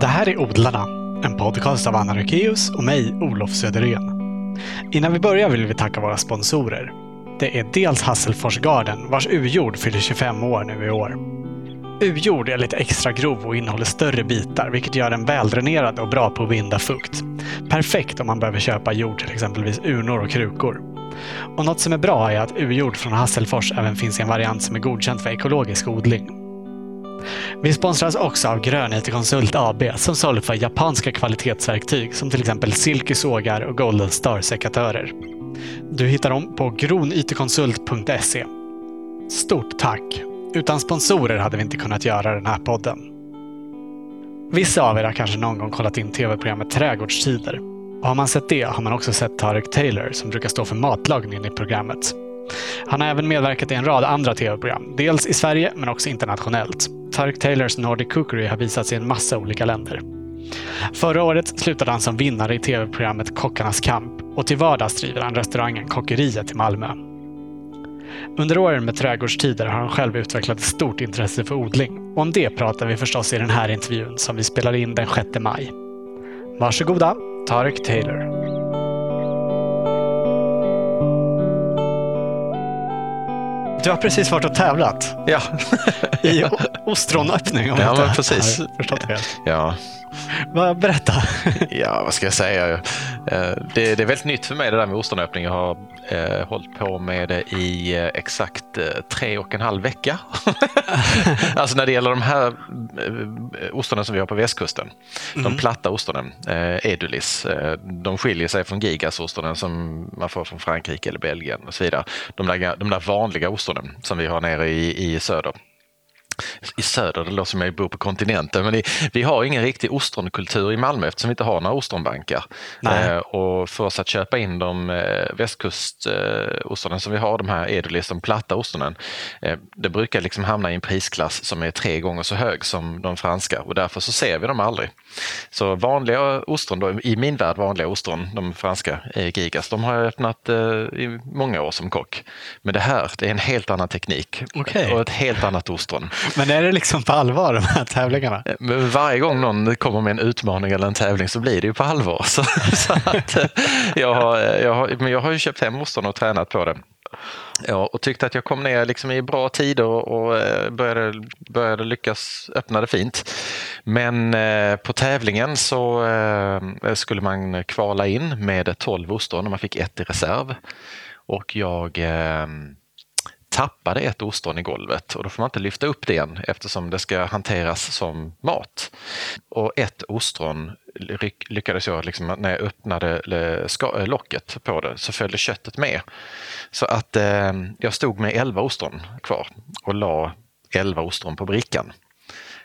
Det här är Odlarna, en podcast av Anna Rökeus och mig, Olof Söderén. Innan vi börjar vill vi tacka våra sponsorer. Det är dels Hasselfors Garden, vars U-jord fyller 25 år nu i år. U-jord är lite extra grov och innehåller större bitar, vilket gör den väldränerad och bra på att binda fukt. Perfekt om man behöver köpa jord till exempelvis urnor och krukor. Och något som är bra är att U-jord från Hasselfors även finns i en variant som är godkänd för ekologisk odling. Vi sponsras också av Grön IT Konsult AB som saluför japanska kvalitetsverktyg som till exempel silkesågar och Golden Star sekatörer. Du hittar dem på gronitkonsult.se. Stort tack! Utan sponsorer hade vi inte kunnat göra den här podden. Vissa av er har kanske någon gång kollat in tv-programmet Trädgårdstider. Och har man sett det har man också sett Tarek Taylor som brukar stå för matlagningen i programmet. Han har även medverkat i en rad andra tv-program, dels i Sverige men också internationellt. Tarek Taylors Nordic Cookery har visats i en massa olika länder. Förra året slutade han som vinnare i tv-programmet Kockarnas kamp och till vardags driver han restaurangen Kockeriet i Malmö. Under åren med trädgårdstider har han själv utvecklat ett stort intresse för odling. Och om det pratar vi förstås i den här intervjun som vi spelar in den 6 maj. Varsågoda, Tarek Taylor. Du har precis varit och tävlat. Ja. I ostronöppning om ja, men precis. förstått helt. Ja. Berätta. ja, vad ska jag säga? Eh, Det, det är väldigt nytt för mig det där med ostronöppning. Jag har eh, hållit på med det i eh, exakt eh, tre och en halv vecka. alltså när det gäller de här ostronen som vi har på västkusten. De platta ostronen, eh, Edulis, de skiljer sig från Gigas-ostronen som man får från Frankrike eller Belgien och så vidare. De där, de där vanliga ostronen som vi har nere i, i söder. I söder, det låter som jag bor på kontinenten, men i, vi har ingen riktig ostronkultur i Malmö eftersom vi inte har några ostronbankar. Eh, och för oss att köpa in de eh, västkustustronen eh, som vi har, de här Edelis, de platta ostronen, eh, det brukar liksom hamna i en prisklass som är tre gånger så hög som de franska och därför så ser vi dem aldrig. Så vanliga ostron, då, i min värld vanliga ostron, de franska eh, Gigas, de har jag öppnat eh, i många år som kock. Men det här, det är en helt annan teknik Okej. och ett helt annat ostron. Men är det liksom på allvar de här tävlingarna? Men varje gång någon kommer med en utmaning eller en tävling så blir det ju på allvar. Så, så att, eh, jag, har, jag, har, men jag har ju köpt hem ostron och tränat på det. Ja, och tyckte att jag kom ner liksom i bra tider och, eh, började, började lyckas öppna det fint. Men eh, på tävlingen så eh, skulle man kvala in med 12 ostron och man fick ett i reserv. Och jag eh, tappade ett ostron i golvet och då får man inte lyfta upp det igen eftersom det ska hanteras som mat. Och ett ostron lyckades jag, liksom, när jag öppnade eh, eh, locket på det, så följde köttet med. Så att eh, jag stod med 11 ostron kvar och la 11 ostron på brickan.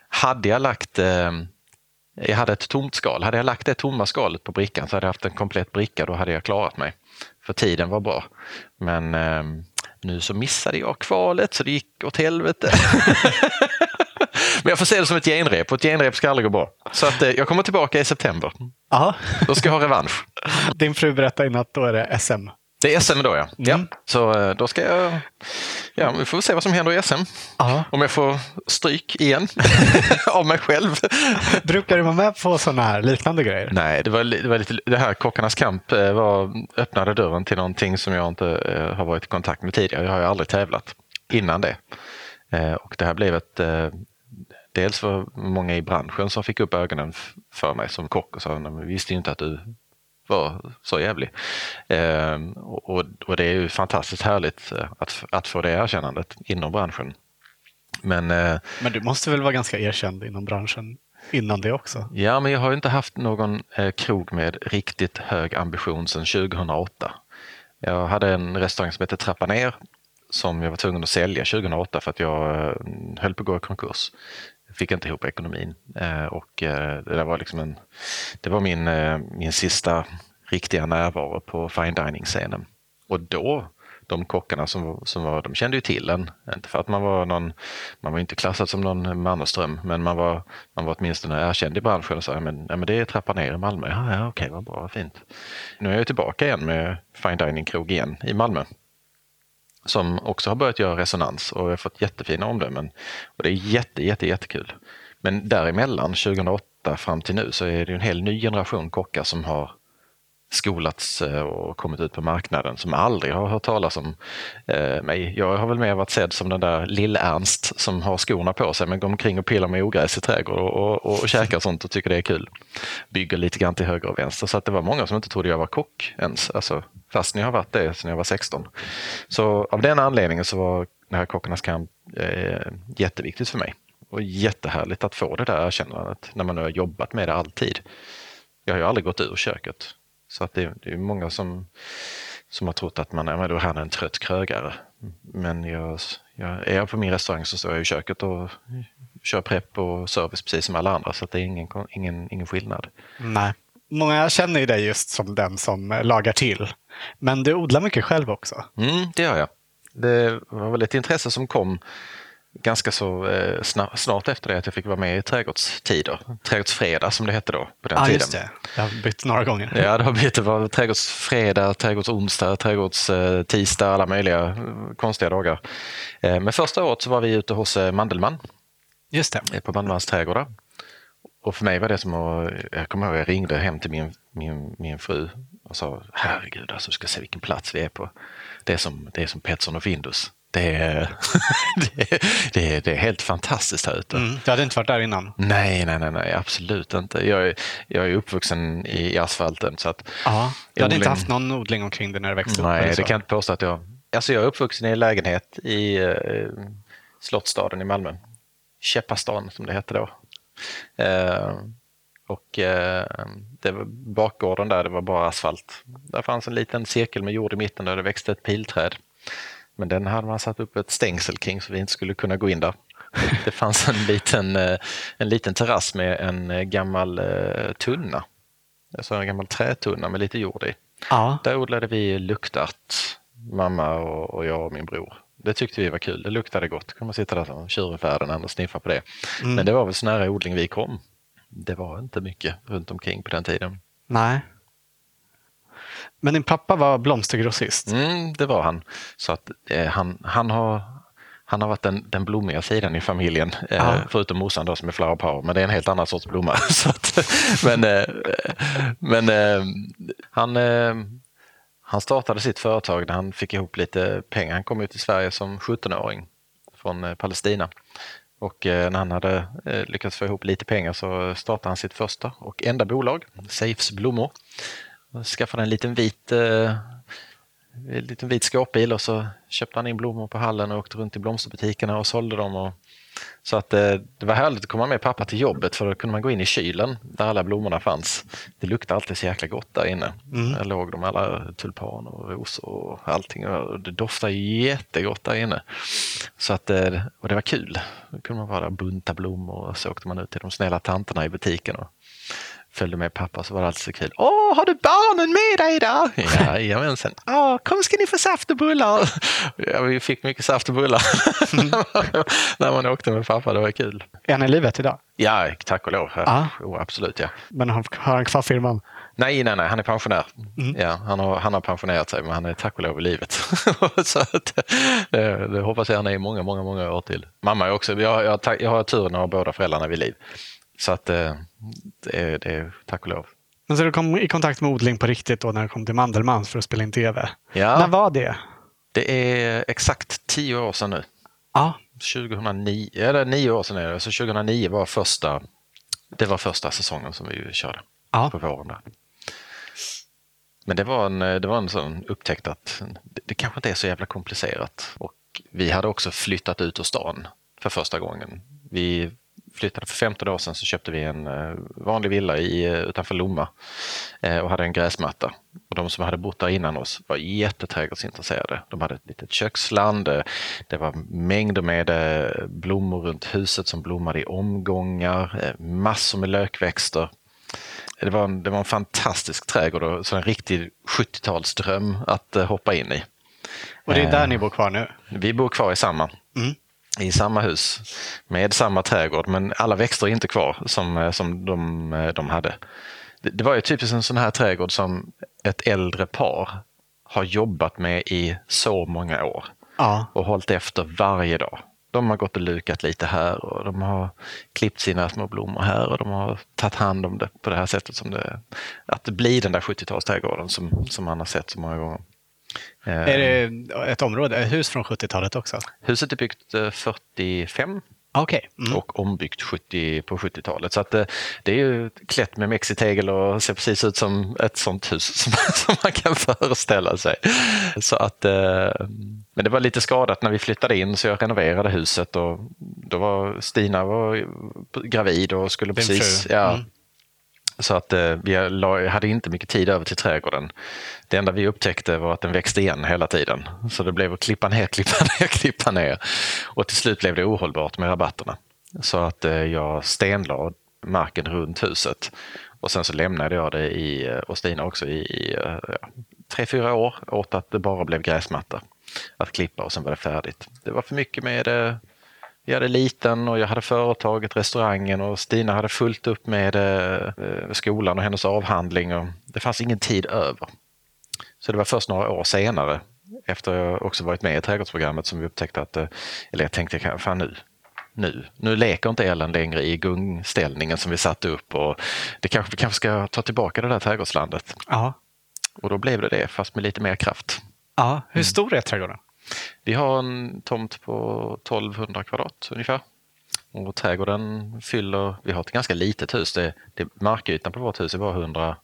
Hade jag lagt eh, jag hade ett tomt skal. Hade jag lagt det tomma skalet på brickan så hade jag haft en komplett bricka. Då hade jag klarat mig. För tiden var bra. Men eh, nu så missade jag kvalet så det gick åt helvete. Men jag får se det som ett genrep och ett genrep ska aldrig gå bra. Så att, eh, jag kommer tillbaka i september. Ja. Då ska jag ha revansch. Din fru berättade innan att då är det SM. Det är SM då ja. ja. Mm. Så eh, då ska jag... Ja, vi får se vad som händer i SM. Ja. Om jag får stryk igen av mig själv. Brukar du vara med på sådana här liknande grejer? Nej, det var, det var lite, det här Kockarnas kamp eh, var, öppnade dörren till någonting som jag inte eh, har varit i kontakt med tidigare. Jag har ju aldrig tävlat innan det. Och det här blev ett, dels för många i branschen som fick upp ögonen för mig som kock och sa, "Nej, men vi visste ju inte att du var så jävlig. Eh, och, och det är ju fantastiskt härligt eh, att, att få det erkännandet inom branschen. Men eh, Men du måste väl vara ganska erkänd inom branschen innan det också? Ja, men jag har ju inte haft någon eh, krog med riktigt hög ambition sedan 2008. Jag hade en restaurang som hette Trappa ner som jag var tvungen att sälja 2008 för att jag eh, höll på att gå i konkurs. Jag fick inte ihop ekonomin eh, och eh, det där var liksom en, det var min, eh, min sista riktiga närvaro på fine dining-scenen. Och då de kockarna som, som var, de kände ju till en. Inte för att man var någon, man var inte klassad som någon Mannerström, men man var, man var åtminstone erkänd i branschen och sa, men, ja, men det är trappan ner i Malmö. Ja, ja okej, vad bra, vad fint. Nu är jag tillbaka igen med fine dining-krog igen i Malmö. Som också har börjat göra resonans och har fått jättefina omdömen. Och det är jätte, jätte, jättekul. Men däremellan, 2008 fram till nu, så är det en hel ny generation kockar som har skolats eh, och kommit ut på marknaden som aldrig har hört talas om eh, mig. Jag har väl mer varit sedd som den där lill-Ernst som har skorna på sig men går omkring och pillar med ogräs i trädgård och, och, och, och käkar sånt och tycker det är kul. Bygger lite grann till höger och vänster så att det var många som inte trodde jag var kock ens, alltså, fast ni har varit det sedan jag var 16. Så av den anledningen så var det här Kockarnas kamp eh, jätteviktigt för mig och jättehärligt att få det där erkännandet när man nu har jobbat med det alltid. Jag har ju aldrig gått ur köket så att det, det är många som, som har trott att man ja, då han är en trött krögare. Men jag, jag, är jag på min restaurang så står jag i köket och kör prepp och service precis som alla andra så att det är ingen, ingen, ingen skillnad. Nej. Många känner ju dig just som den som lagar till. Men du odlar mycket själv också. Mm, det gör jag. Det var väl ett intresse som kom ganska så eh, snart efter det att jag fick vara med i Trädgårdstider. Trädgårdsfredag som det hette då på den ja, tiden. Just det. Jag har bytt några gånger. Ja, det har bytt. Det var Trädgårdsfredag, Trädgårdsonsdag, Trädgårdstisdag, alla möjliga eh, konstiga dagar. Eh, men första året så var vi ute hos Mandelmann. Just det. På Mandelmanns trädgårdar. Och för mig var det som att, jag kommer ihåg jag ringde hem till min, min, min fru och sa herregud, alltså, du ska se vilken plats vi är på. Det är som, det är som Petson och Findus. Det är, det, är, det, är, helt fantastiskt här ute. Mm, du hade inte varit där innan? Nej, nej, nej, nej absolut inte. Jag är, jag är uppvuxen i, asfalten. Så att ja, du hade odling... inte haft någon odling omkring dig när du växte nej, upp? Nej, det kan jag inte påstå att jag... Alltså jag är uppvuxen i en lägenhet i eh, Slottsstaden i Malmö. Käppastan som det hette då. Eh, och eh, det var bakgården där, det var bara asfalt. Där fanns en liten cirkel med jord i mitten där det växte ett pilträd. Men den hade man satt upp ett stängsel kring så vi inte skulle kunna gå in där. Det fanns en liten, eh, en liten terrass med en eh, gammal tunna. Alltså en gammal trätunna med lite jord i. Ja. Där odlade vi luktart, mamma och jag och min bror. Det tyckte vi var kul. Det luktade gott. Kan man sitta där som tjuren och sniffa på det. Mm. Men det var väl så nära odling vi kom. Det var inte mycket runt omkring på den tiden. Nej. Men din pappa var blomstergrossist? Mm, det var han. Så att eh, han, han, har, han har varit den, den blommiga sidan i familjen, eh, förutom morsan då som är flower power, men det är en helt annan sorts blomma. Så att, men eh, men eh, han, eh, han startade sitt företag när han fick ihop lite pengar. Han kom ut till Sverige som 17-åring från eh, Palestina. Och eh, när han hade eh, lyckats få ihop lite pengar så startade han sitt första och enda bolag, Safes Blommor, skaffade en liten vit, eh, en liten vit skåpbil och så köpte han in blommor på hallen och åkte runt i blomsterbutikerna och sålde dem. Och, så att eh, det var härligt att komma med pappa till jobbet för då kunde man gå in i kylen där alla blommorna fanns. Det luktade alltid så jäkla gott där inne. Mm. Där låg de alla tulpaner och rosor och allting. Och det doftade jättegott där inne. Så att, eh, och det var kul. Då kunde man vara där och bunta blommor och så åkte man ut till de snälla tanterna i butiken och följde med pappa så var det alltid så kul. Åh, har du barnen med dig idag? Jajamensan. Åh, kom ska ni få saft och bullar. Ja, vi fick mycket saft och bullar när man åkte med pappa. Det var kul. Är han i livet idag? Ja, tack och lov. Ja. Oh, absolut, ja. Men har han kvar firman? Nej, nej, nej, han är pensionär. Mm. Ja, han, har, han har pensionerat sig, men han är tack och lov i livet. så att, det, det hoppas jag han är i många, många, många år till. Mamma är också, jag, jag, jag har turen att ha båda föräldrarna vid liv. Så att eh, det är, det är tack och lov. Men så du kom i kontakt med odling på riktigt då när du kom till Mandelmans för att spela in tv? Ja. När var det? Det är exakt tio år sedan nu. Ja. 2009, eller nio år sedan är det. Så 2009 var första, det var första säsongen som vi körde ja. på våren. Där. Men det var en, det var en sån upptäckt att det, det kanske inte är så jävla komplicerat. Och vi hade också flyttat ut ur stan för första gången. Vi flyttade för 15 år sedan så köpte vi en eh, vanlig villa i, eh, utanför Lomma eh, och hade en gräsmatta. Och de som hade bott där innan oss var jätteträdgårdsintresserade. De hade ett litet köksland, det var mängder med blommor runt huset som blommade i omgångar, massor med lökväxter. Det var en, det var en fantastisk trädgård och så en riktig 70-talsdröm att hoppa in i. Och det är där ni bor kvar nu? Vi bor kvar i samma. Mm i samma hus med samma trädgård men alla växter är inte kvar som, eh, som de, eh, de hade. Det, det var ju typiskt en sån här trädgård som ett äldre par har jobbat med i så många år ja. och hållit efter varje dag. De har gått och lukat lite här och de har klippt sina små blommor här och de har tagit hand om det på det här sättet som det, att det blir den där 70-talsträdgården som, som man har sett så många gånger. Är det ett område, hus från 70-talet också? Huset är byggt 45 Okay. Mm. och ombyggt 70, på 70-talet. Så att det, det är ju klätt med mexitegel och ser precis ut som ett sånt hus som, som man kan föreställa sig. Så att, eh, men det var lite skadat när vi flyttade in så jag renoverade huset och då var Stina var gravid och skulle Din precis... fru. Ja, Mm så att eh, vi hade inte mycket tid över till trädgården. Det enda vi upptäckte var att den växte igen hela tiden. Så det blev att klippa ner, klippa ner, klippa ner. Och till slut blev det ohållbart med rabatterna. Så att eh, jag stenlade marken runt huset. Och sen så lämnade jag det i, eh, och Stina också i, i ja, tre, fyra år åt att det bara blev gräsmatta att klippa och sen var det färdigt. Det var för mycket med eh, vi hade liten och jag hade företaget, restaurangen och Stina hade fullt upp med eh, skolan och hennes avhandling och det fanns ingen tid över. Så det var först några år senare, efter jag också varit med i trädgårdsprogrammet, som vi upptäckte att, eh, eller jag tänkte, fan nu, nu, nu leker inte Ellen längre i gungställningen som vi satte upp och det kanske, vi kanske ska ta tillbaka det där trädgårdslandet. Ja. Och då blev det det, fast med lite mer kraft. ja. Hur stor är trädgården? Vi har en tomt på 1200 kvadrat ungefär. Och trädgården fyller, vi har ett ganska litet hus, det, det, markytan på vårt hus är bara 100,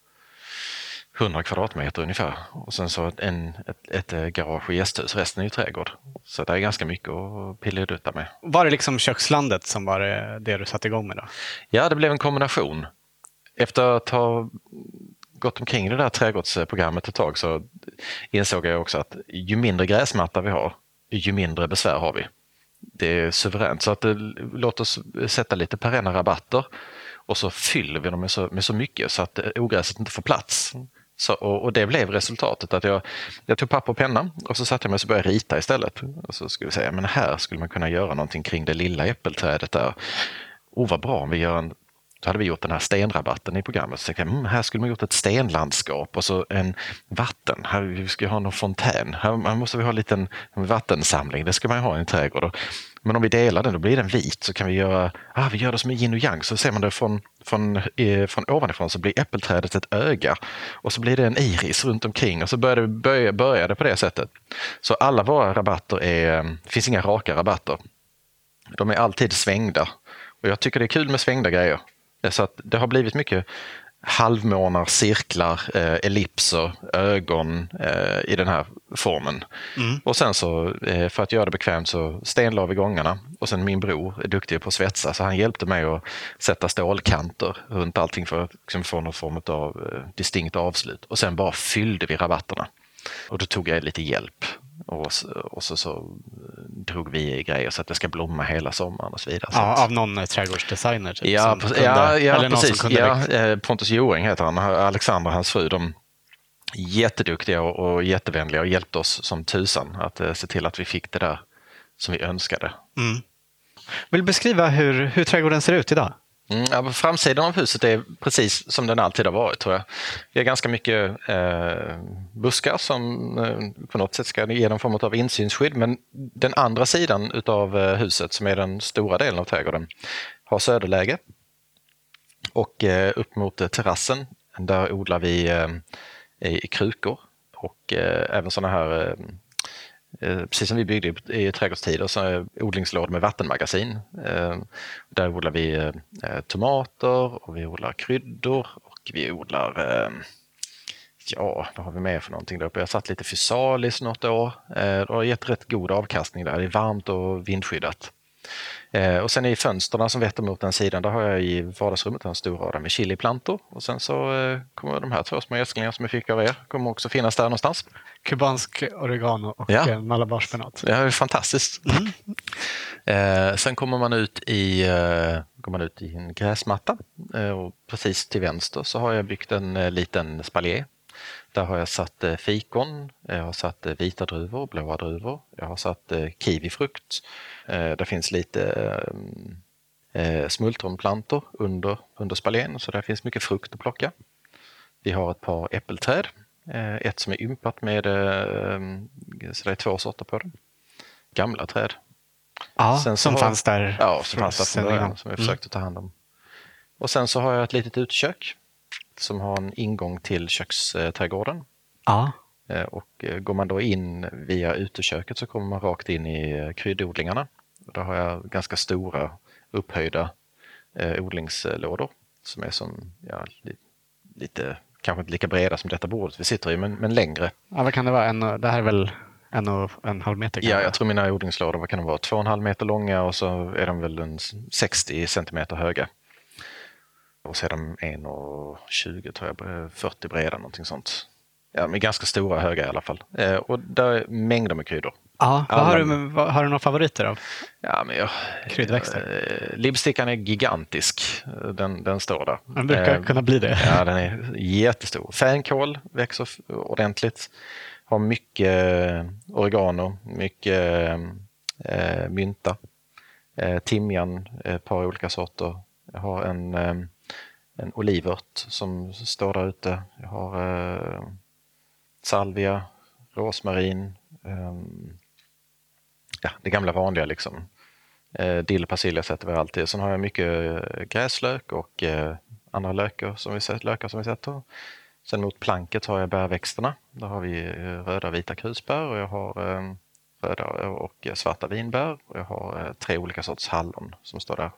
100 kvadratmeter ungefär. Och sen så en, ett, ett eh, garage och gästhus, resten är ju trädgård. Så det är ganska mycket att pilledutta med. Var det liksom kökslandet som var det, det du satte igång med då? Ja, det blev en kombination. Efter att ha gått omkring det där trädgårdsprogrammet ett tag så insåg jag också att ju mindre gräsmatta vi har, ju mindre besvär har vi. Det är suveränt. Så att, eh, låt oss sätta lite perenna rabatter och så fyller vi dem med så, med så mycket så att eh, ogräset inte får plats. Så, och, och det blev resultatet. att jag, jag tog papper och penna och så satte jag mig och började rita istället. Och så skulle vi säga, men här skulle man kunna göra någonting kring det lilla äppelträdet där. Oh, vad bra om vi gör en så hade vi gjort den här stenrabatten i programmet. Så tänkte jag, mm, här skulle man gjort ett stenlandskap och så en vatten. Här, vi ska ha någon fontän. Här, måste vi ha en liten vattensamling. Det ska man ju ha i en trädgård. Men om vi delar den, då blir den vit. Så kan vi göra, ah, vi gör det som en yin och yang. Så ser man det från, från, eh, från ovanifrån så blir äppelträdet ett öga. Och så blir det en iris runt omkring och så började det, började på det sättet. Så alla våra rabatter är, det finns inga raka rabatter. De är alltid svängda. Och jag tycker det är kul med svängda grejer. Så att det har blivit mycket halvmånar, cirklar, eh, ellipser, ögon eh, i den här formen. Och sen så eh, för att göra det bekvämt så stenlade vi gångarna och sen min bror är duktig på att svetsa så han hjälpte mig att sätta stålkanter runt allting för att liksom få någon form av eh, distinkt avslut. Och sen bara fyllde vi rabatterna. Och då tog jag lite hjälp. Och, och så, så eh, drog vi i grejer så att det ska blomma hela sommaren och så vidare. Så Ja, av någon eh, trädgårdsdesigner? Typ, Ja, kunde- ja, ja precis. Ja, eh, Pontus Joring heter han. Alexander och hans fru. De jätteduktiga och, och jättevänliga och hjälpte oss som tusan att eh, se till att vi fick det där som vi önskade. Mm. Vill du beskriva hur, hur trädgården ser ut idag? Mm, ja, framsidan av huset är precis som den alltid har varit tror jag. Det är ganska mycket eh, buskar som eh, på något sätt ska ge någon form av insynsskydd. Men den andra sidan av eh, huset som är den stora delen av trädgården har söderläge. Och eh, upp mot eh, terrassen där odlar vi eh, i, krukor och eh, även sådana här Eh, Eh, precis som vi byggde i, i trädgårdstider, så eh, odlingslådor med vattenmagasin. Eh, där odlar vi eh, tomater och vi odlar kryddor och vi odlar eh, Ja, vad har vi mer för någonting där uppe? Jag har satt lite fysalis något år. Eh, det har gett rätt god avkastning där. Det är varmt och vindskyddat. Eh, och sen i fönsterna som vetter mot den sidan, där har jag i vardagsrummet en stor rada med chiliplantor. Och sen så eh, kommer de här två små gödslingar som jag fick av er, kommer också finnas där någonstans. Kubansk oregano och Ja. ja. malabarspenat. Det är fantastiskt. Eh, sen kommer man ut i, eh, går man ut i en gräsmatta eh, och precis till vänster så har jag byggt en eh, liten spalier. Där har jag satt eh, fikon, jag har satt eh, vita druvor, blåa druvor, jag har satt eh, kiwifrukt. Det finns lite smultronplantor under, under spalieren så där finns mycket frukt att plocka. Vi har ett par äppelträd, ett som är ympat med, så det är två sorter på dem gamla träd. Ja, Sen som har- fanns där. Ja, som fanns där från början som vi Mm. försökte ta hand om. Och sen så har jag ett litet utekök som har en ingång till köksträdgården. Ja. Eh, Och eh, går man då in via uteköket så kommer man rakt in i eh, kryddodlingarna. Där har jag ganska stora upphöjda eh, odlingslådor som är som, ja, li, lite, kanske inte lika breda som detta bordet vi sitter i, men, men längre. ja, vad kan det vara? En, det här är väl en och en halv meter? Ja, jag tror mina odlingslådor, vad kan de vara, två och en halv meter långa och så är de väl en 60 centimeter höga. Och de 1,20 tror jag, 40 breda, någonting sånt. Ja, är ganska stora höga i alla fall. Eh, och där är mängder med kryddor. Ja, vad har, du, vad, har du några favoriter då? Ja, men jag, Kryddväxter? Eh, Libbstickan är gigantisk. Den, den står där. Den brukar Eh, kunna bli det. Ja, den är jättestor. Fänkål växer ordentligt. Har mycket eh, oregano, mycket eh, mynta, eh, timjan, ett par olika sorter. Jag har en, en olivört som står där ute. Jag har eh, salvia, rosmarin, eh, ja, det gamla vanliga liksom. Eh, dill och persilja sätter vi alltid. Sen har jag mycket eh, gräslök och eh, andra lökar som vi, sett- lökar som vi sätter. Sen mot planket har jag bärväxterna. Där har vi eh, röda och vita krusbär och jag har eh, röda och svarta vinbär och jag har eh, tre olika sorts hallon som står där.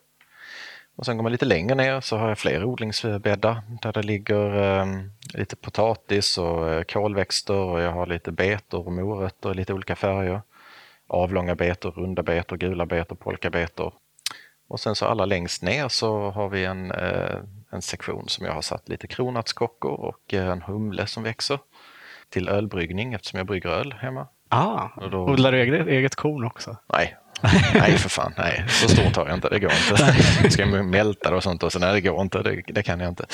Och sen går man lite längre ner så har jag fler odlingsbäddar där det ligger eh, lite potatis och eh, kålväxter och jag har lite betor och morötter i lite olika färger avlånga betor, runda betor, gula betor, polkabetor. Och sen så allra längst ner så har vi en, eh, en sektion som jag har satt lite kronärtskockor och eh, en humle som växer till ölbryggning eftersom jag brygger öl hemma. Ah, Och då- Odlar du eget, eget korn också? Nej, nej för fan, nej. Så stort har jag inte, det går inte. Ska jag mälta det och sånt och så nej det går inte, det, det kan jag inte.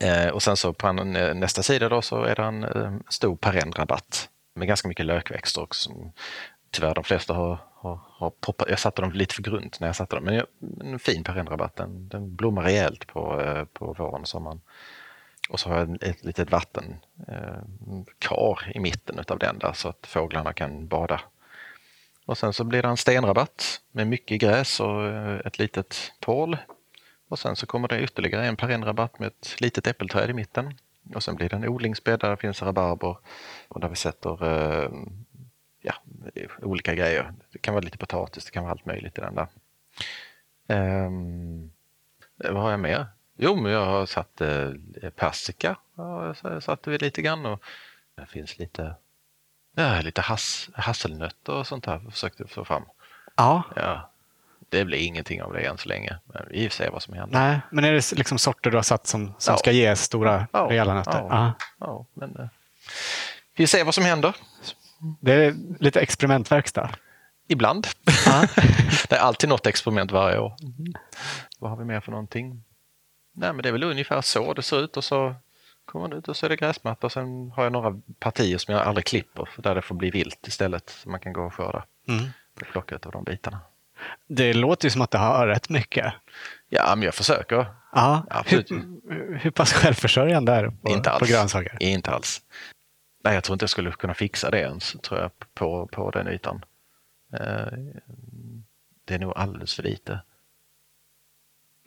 Eh, och sen så på en, nästa sida då så är det en eh, stor perennrabatt med ganska mycket lökväxter också. Som, tyvärr de flesta har, har, har poppat, jag satte dem lite för grunt när jag satte dem, men jag, en fin perennrabatt, den, den blommar rejält på, eh, på våren och sommaren. Och så har jag ett litet vattenkar eh, i mitten av den där så att fåglarna kan bada och sen så blir det en stenrabatt med mycket gräs och eh, ett litet tål. Och sen så kommer det ytterligare en perennrabatt med ett litet äppelträd i mitten. Och sen blir det en odlingsbädd där det finns rabarber och där vi sätter eh, ja, olika grejer. Det kan vara lite potatis, det kan vara allt möjligt i den där. Um, vad har jag mer? Jo, men jag har satt eh, persika. Ja, så satte vi lite grann och det finns lite Ja, lite hass, hasselnötter och sånt där försökte få fram. Ja. Ja, det blir ingenting av det än så länge. Men vi får se vad som händer. Nej, men är det liksom sorter du har satt som, som Ja. ska ge stora, Ja, rejäla nötter? ja. Ja. Men, eh, vi ser vad som händer. Det är lite experimentverkstad. Ibland. Det är alltid något experiment varje år. Vad har vi mer för någonting? Nej, men det är väl ungefär så det ser ut och så kommer man ut och så är det gräsmatta och sen har jag några partier som jag aldrig klipper för där det får bli vilt istället så man kan gå och skörda Mm. och plocka ut av de bitarna. Det låter ju som att det har rätt mycket. Ja, men jag försöker. Ja. Absolut. Hur, hur pass självförsörjande är du på, Inte alls. på grönsaker? Inte alls. Nej, jag tror inte jag skulle kunna fixa det ens, tror jag, på, på den ytan. Eh, Det är nog alldeles för lite.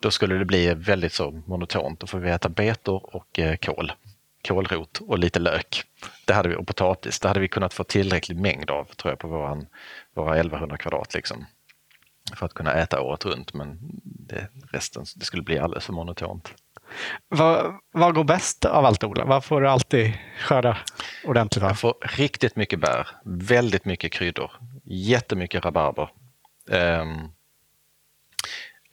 Då skulle det bli väldigt så monotont. Då får vi äta betor och eh, kål. Kålrot och lite lök. Det hade vi, och potatis. Det hade vi kunnat få tillräcklig mängd av, tror jag, på våran, våra 1100 kvadrat. Liksom, för att kunna äta året runt, men det, resten det skulle bli alldeles för monotont. Vad, vad går bäst av allt Ola? Vad får du alltid skörda ordentligt av? Jag får riktigt mycket bär, väldigt mycket kryddor, jättemycket rabarber. Ehm,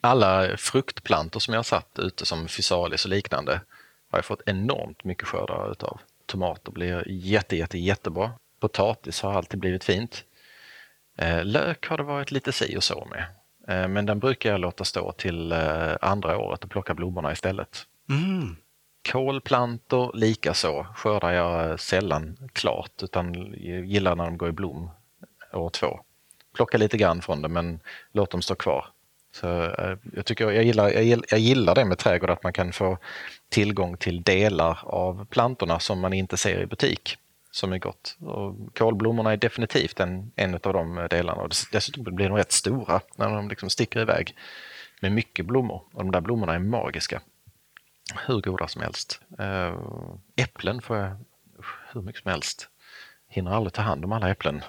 alla fruktplantor som jag har satt ute som fysalis och liknande har jag fått enormt mycket skördar utav. Tomater blir jätte, jätte, jättebra. Potatis har alltid blivit fint. Eh, lök har det varit lite si och så med. Eh, men den brukar jag låta stå till eh, andra året och plocka blommorna istället. Mm. Kålplantor likaså skördar jag sällan klart utan gillar när de går i blom år två. Plocka lite grann från det men låt dem stå kvar. Så, eh, jag, tycker, jag, gillar, jag, gillar, jag gillar det med trädgård att man kan få tillgång till delar av plantorna som man inte ser i butik. som är gott. Och kolblommorna är definitivt en, en av de delarna. Och dessutom blir de rätt stora när de liksom sticker iväg med mycket blommor. Och de där blommorna är magiska. Hur goda som helst. Eh, äpplen får jag hur mycket som helst. Hinner aldrig ta hand om alla äpplen.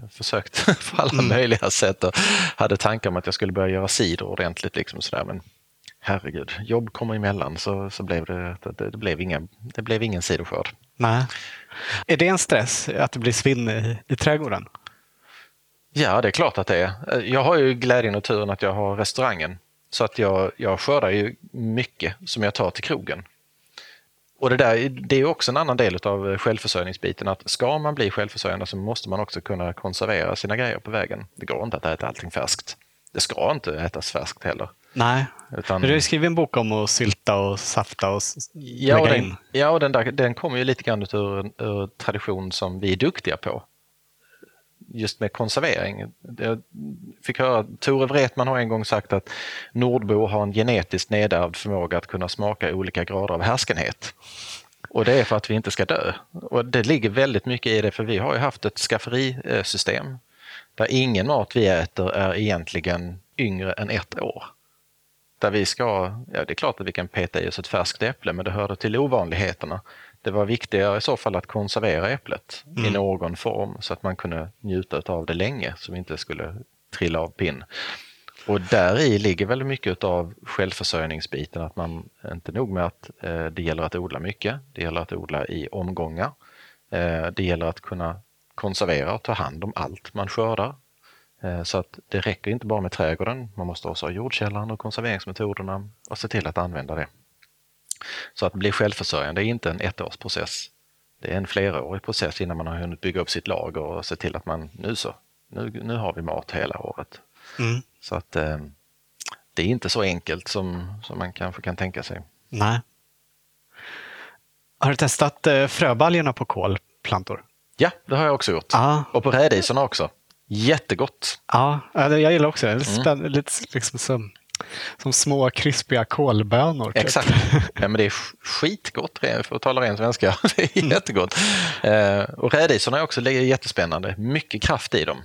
Jag försökt på alla mm. möjliga sätt och hade tankar om att jag skulle börja göra cider ordentligt. Liksom sådär, men herregud, jobb kommer emellan så, så blev det, det, det, blev inga, det blev ingen sidoskörd. Nej. Är det en stress att det blir svinn i, i trädgården? Ja, det är klart att det är. Jag har ju glädjen och turen att jag har restaurangen. Så att jag, jag skördar ju mycket som jag tar till krogen. Och det, där, det är också en annan del av självförsörjningsbiten att ska man bli självförsörjande så måste man också kunna konservera sina grejer på vägen. Det går inte att äta allting färskt. Det ska inte ätas färskt heller. Nej, Utan, du har skrivit en bok om att sylta och safta och ja, lägga den, in. Ja, och den, där, den kommer ju lite grann ur, ur tradition som vi är duktiga på. Just med konservering. Jag fick höra, Tore Wretman har en gång sagt att nordbor har en genetiskt nedärvd förmåga att kunna smaka olika grader av härskenhet. Och det är för att vi inte ska dö. Och det ligger väldigt mycket i det, för vi har ju haft ett skafferisystem där ingen mat vi äter är egentligen yngre än ett år. Där vi ska, ja det är klart att vi kan peta i oss ett färskt äpple men det hörde till ovanligheterna. Det var viktigare i så fall att konservera äpplet mm. i någon form så att man kunde njuta av det länge så vi inte skulle trilla av pinn. Och där i ligger väldigt mycket av självförsörjningsbiten, att man inte nog med att eh, det gäller att odla mycket, det gäller att odla i omgångar. Eh, det gäller att kunna konservera och ta hand om allt man skördar. Eh, så att det räcker inte bara med trädgården, man måste också ha jordkällan och konserveringsmetoderna och se till att använda det. Så att bli självförsörjande är inte en ettårsprocess. Det är en flerårig process innan man har hunnit bygga upp sitt lager och se till att man nu så, nu, nu har vi mat hela året. Mm. Så att eh, det är inte så enkelt som, som man kanske kan tänka sig. Nej. Har du testat eh, fröbaljorna på kolplantor? Ja, det har jag också gjort. Ah. Och på rädisorna också. Jättegott! Ja, jag gillar också det. Mm. Lite liksom som, som små krispiga kolbönor. Typ. Exakt. Ja, men det är skitgott för att tala ren svenska. Det är mm. jättegott. Eh, och rädisorna är också jättespännande. Mycket kraft i dem.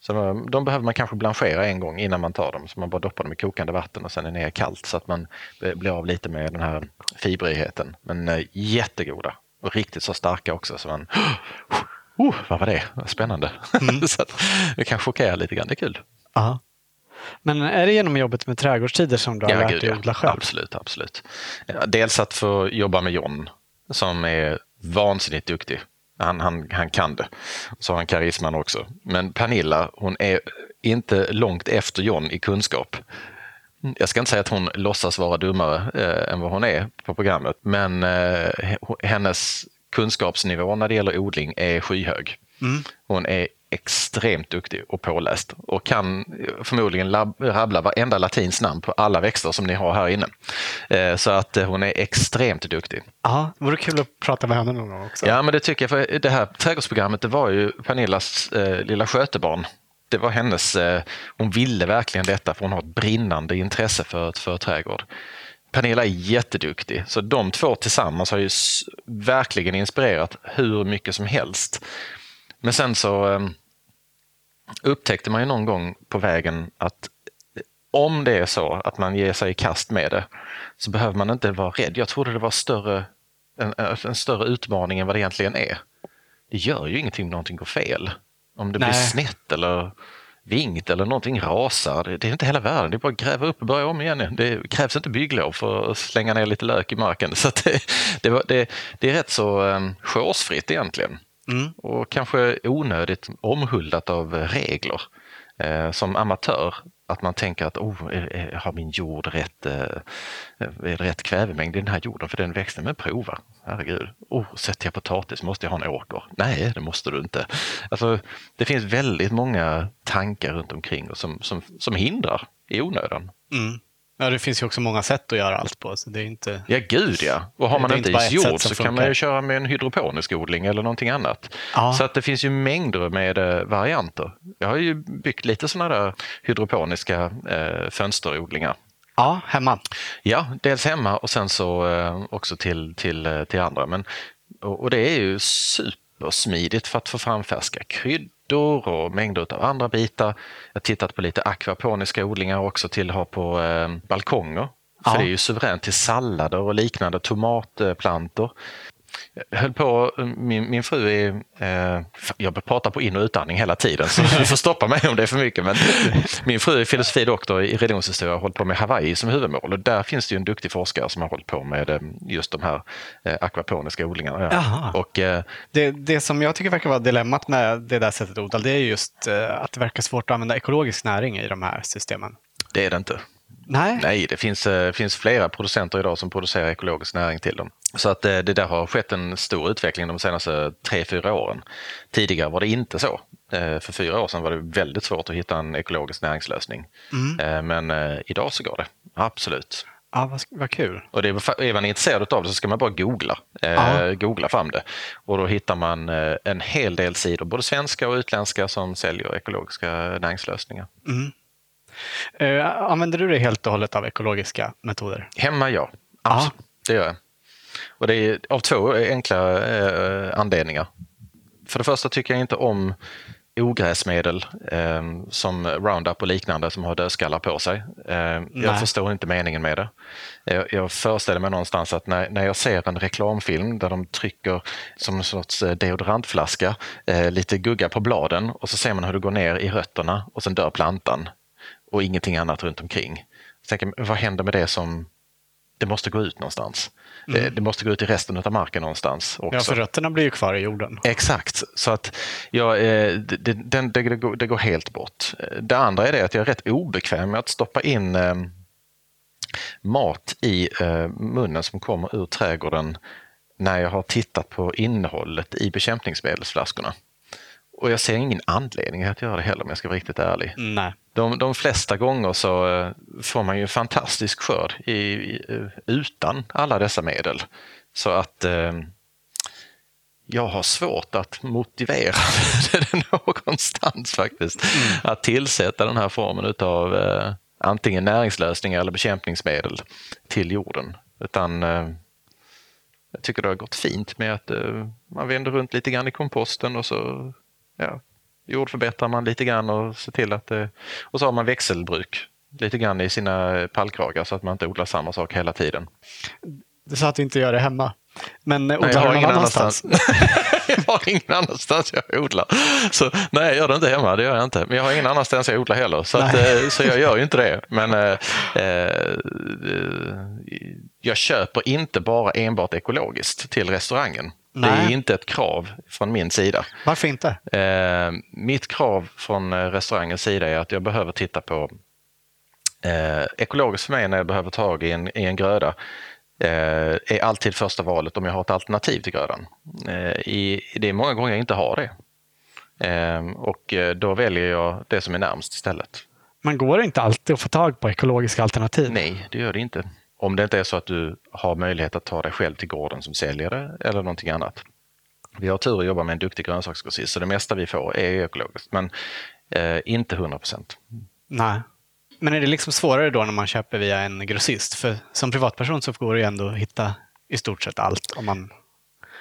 Så de behöver man kanske blanchera en gång innan man tar dem. Så man bara doppar dem i kokande vatten och sen är ner kallt så att man blir av lite med den här fibrigheten. Men eh, jättegoda och riktigt så starka också. Så man oh, vad var det? Spännande. Mm. så det kan chockera lite grann, det är kul. Aha. Men är det genom jobbet med trädgårdstider som du har ja, lärt dig odla själv? Absolut, absolut. Dels att få jobba med John som är vansinnigt duktig. Han, han, han kan det. Så har han karisman också. Men Pernilla, hon är inte långt efter John i kunskap. Jag ska inte säga att hon låtsas vara dummare eh, än vad hon är på programmet, men eh, hennes kunskapsnivå när det gäller odling är skyhög. Mm. Hon är extremt duktig och påläst och kan förmodligen rabbla varenda latins namn på alla växter som ni har här inne. Eh, så att eh, hon är extremt duktig. Ja, det vore kul att prata med henne någon gång också. Ja, men det tycker jag. För det här trädgårdsprogrammet det var ju Pernillas eh, lilla skötebarn. Det var hennes, eh, hon ville verkligen detta för hon har ett brinnande intresse för, för trädgård. Pernilla är jätteduktig, så de två tillsammans har ju verkligen inspirerat hur mycket som helst. Men sen så um, upptäckte man ju någon gång på vägen att om det är så att man ger sig i kast med det så behöver man inte vara rädd. Jag trodde det var större, en, en större utmaning än vad det egentligen är. Det gör ju ingenting om någonting går fel. Om det Nej. blir snett eller vingt eller någonting rasar. Det är inte hela världen, det är bara att gräva upp och börja om igen. Det krävs inte bygglov för att slänga ner lite lök i marken. Så det, det, det, är rätt så um, egentligen. Mm. Och kanske onödigt omhuldat av regler. Eh, som amatör att man tänker att oh, har min jord rätt, eh, rätt kvävemängd i den här jorden för den växten? Men prova, herregud. Oh, sätter jag potatis måste jag ha en åker. Nej, det måste du inte. Alltså, det finns väldigt många tankar runt omkring och som, som, som hindrar i onödan. Mm. Ja, det finns ju också många sätt att göra allt på. Så det är inte... Ja, gud ja. Och har man inte jord så kan man ju köra med en hydroponisk odling eller någonting annat. Ja. Så att det finns ju mängder med eh, varianter. Jag har ju byggt lite sådana där hydroponiska eh, fönsterodlingar. Ja, hemma? Ja, dels hemma och sen så eh, också till, till, eh, till andra. Men, och, och det är ju super supersmidigt för att få fram färska kryddor och mängder av andra bitar. Jag har tittat på lite akvaponiska odlingar också till att ha på eh, balkonger. För Ja. det är ju suveränt till sallader och liknande, tomatplantor. Jag höll på, min, min fru är, eh, jag pratar på in och utandning hela tiden så du får stoppa mig om det är för mycket. Men min fru är filosofidoktor i religionshistoria och har hållit på med Hawaii som huvudmål och där finns det en duktig forskare som har hållit på med eh, just de här eh, akvaponiska odlingarna. Jaha. Och, eh, Det, det som jag tycker verkar vara dilemmat med det där sättet att odla, det är just eh, att det verkar svårt att använda ekologisk näring i de här systemen. det är det inte. Nej. Nej, det finns, eh, finns flera producenter idag som producerar ekologisk näring till dem. Så att eh, det där har skett en stor utveckling de senaste tre, fyra åren. Tidigare var det inte så. Eh, För fyra år sedan var det väldigt svårt att hitta en ekologisk näringslösning. Eh, Men idag så går det, absolut. Ja, vad, vad kul. Och det är, man intresserad av det så ska man bara googla, eh, googla fram det. Och då hittar man en hel del sidor, både svenska och utländska, som säljer ekologiska näringslösningar. Eh, använder du dig helt och hållet av ekologiska metoder? Hemma, ja. Absolut. Det gör jag. Och det är av två enkla eh, anledningar. För det första tycker jag inte om ogräsmedel eh, som Roundup och liknande som har dödskallar på sig. Eh, jag förstår inte meningen med det. Jag, jag föreställer mig någonstans att när, när jag ser en reklamfilm där de trycker som en sorts eh, deodorantflaska eh, lite gugga på bladen och så ser man hur det går ner i rötterna och sen dör plantan och ingenting annat runt omkring. Så tänker jag, vad händer med det som det måste gå ut någonstans. Det, det måste gå ut i resten av marken någonstans också. Ja, för rötterna blir ju kvar i jorden. Exakt, så att ja, eh, det, det, det, går, det går helt bort. Det andra är det att jag är rätt obekväm med att stoppa in eh, mat i eh, munnen som kommer ur trädgården när jag har tittat på innehållet i bekämpningsmedelsflaskorna. Och jag ser ingen anledning att göra det heller om jag ska vara riktigt ärlig. Nej. De, de flesta gånger så eh, får man ju en fantastisk skörd i, i, eh, utan alla dessa medel. Så att eh, jag har svårt att motivera det någonstans faktiskt. Att tillsätta den här formen av eh, antingen näringslösningar eller bekämpningsmedel till jorden. Utan eh, jag tycker det har gått fint med att eh, man vänder runt lite grann i komposten och så ja, jordförbättrar man lite grann och ser till att det, och så har man växelbruk lite grann i sina pallkragar så att man inte odlar samma sak hela tiden. Sa att du inte gör det hemma. Men eh, Nej, odlar du någon ingen annanstans? jag har ingen annanstans jag odlar. Så, nej, jag gör det inte hemma, det gör jag inte. Men jag har ingen annanstans jag odlar heller. Så, att, eh, så jag gör ju inte det. Men eh, eh, jag köper inte bara enbart ekologiskt till restaurangen. Det är Nej. inte ett krav från min sida. Varför inte? Eh, mitt krav från eh, restaurangens sida är att jag behöver titta på eh, ekologiskt för mig när jag behöver ta tag i en, i en gröda eh, är alltid första valet om jag har ett alternativ till grödan. Eh, i, det är många gånger jag inte har det. Eh, och eh, då väljer jag det som är närmst istället. Man går inte alltid att få tag på ekologiska alternativ. Nej, det gör det inte. Om det inte är så att du har möjlighet att ta dig själv till gården som säljer det eller någonting annat. Vi har tur att jobba med en duktig grönsaksgrossist så det mesta vi får är ekologiskt men eh, inte 100 procent. Nej. Men är det liksom svårare då när man köper via en grossist? För som privatperson så går det ju ändå att hitta i stort sett allt om man,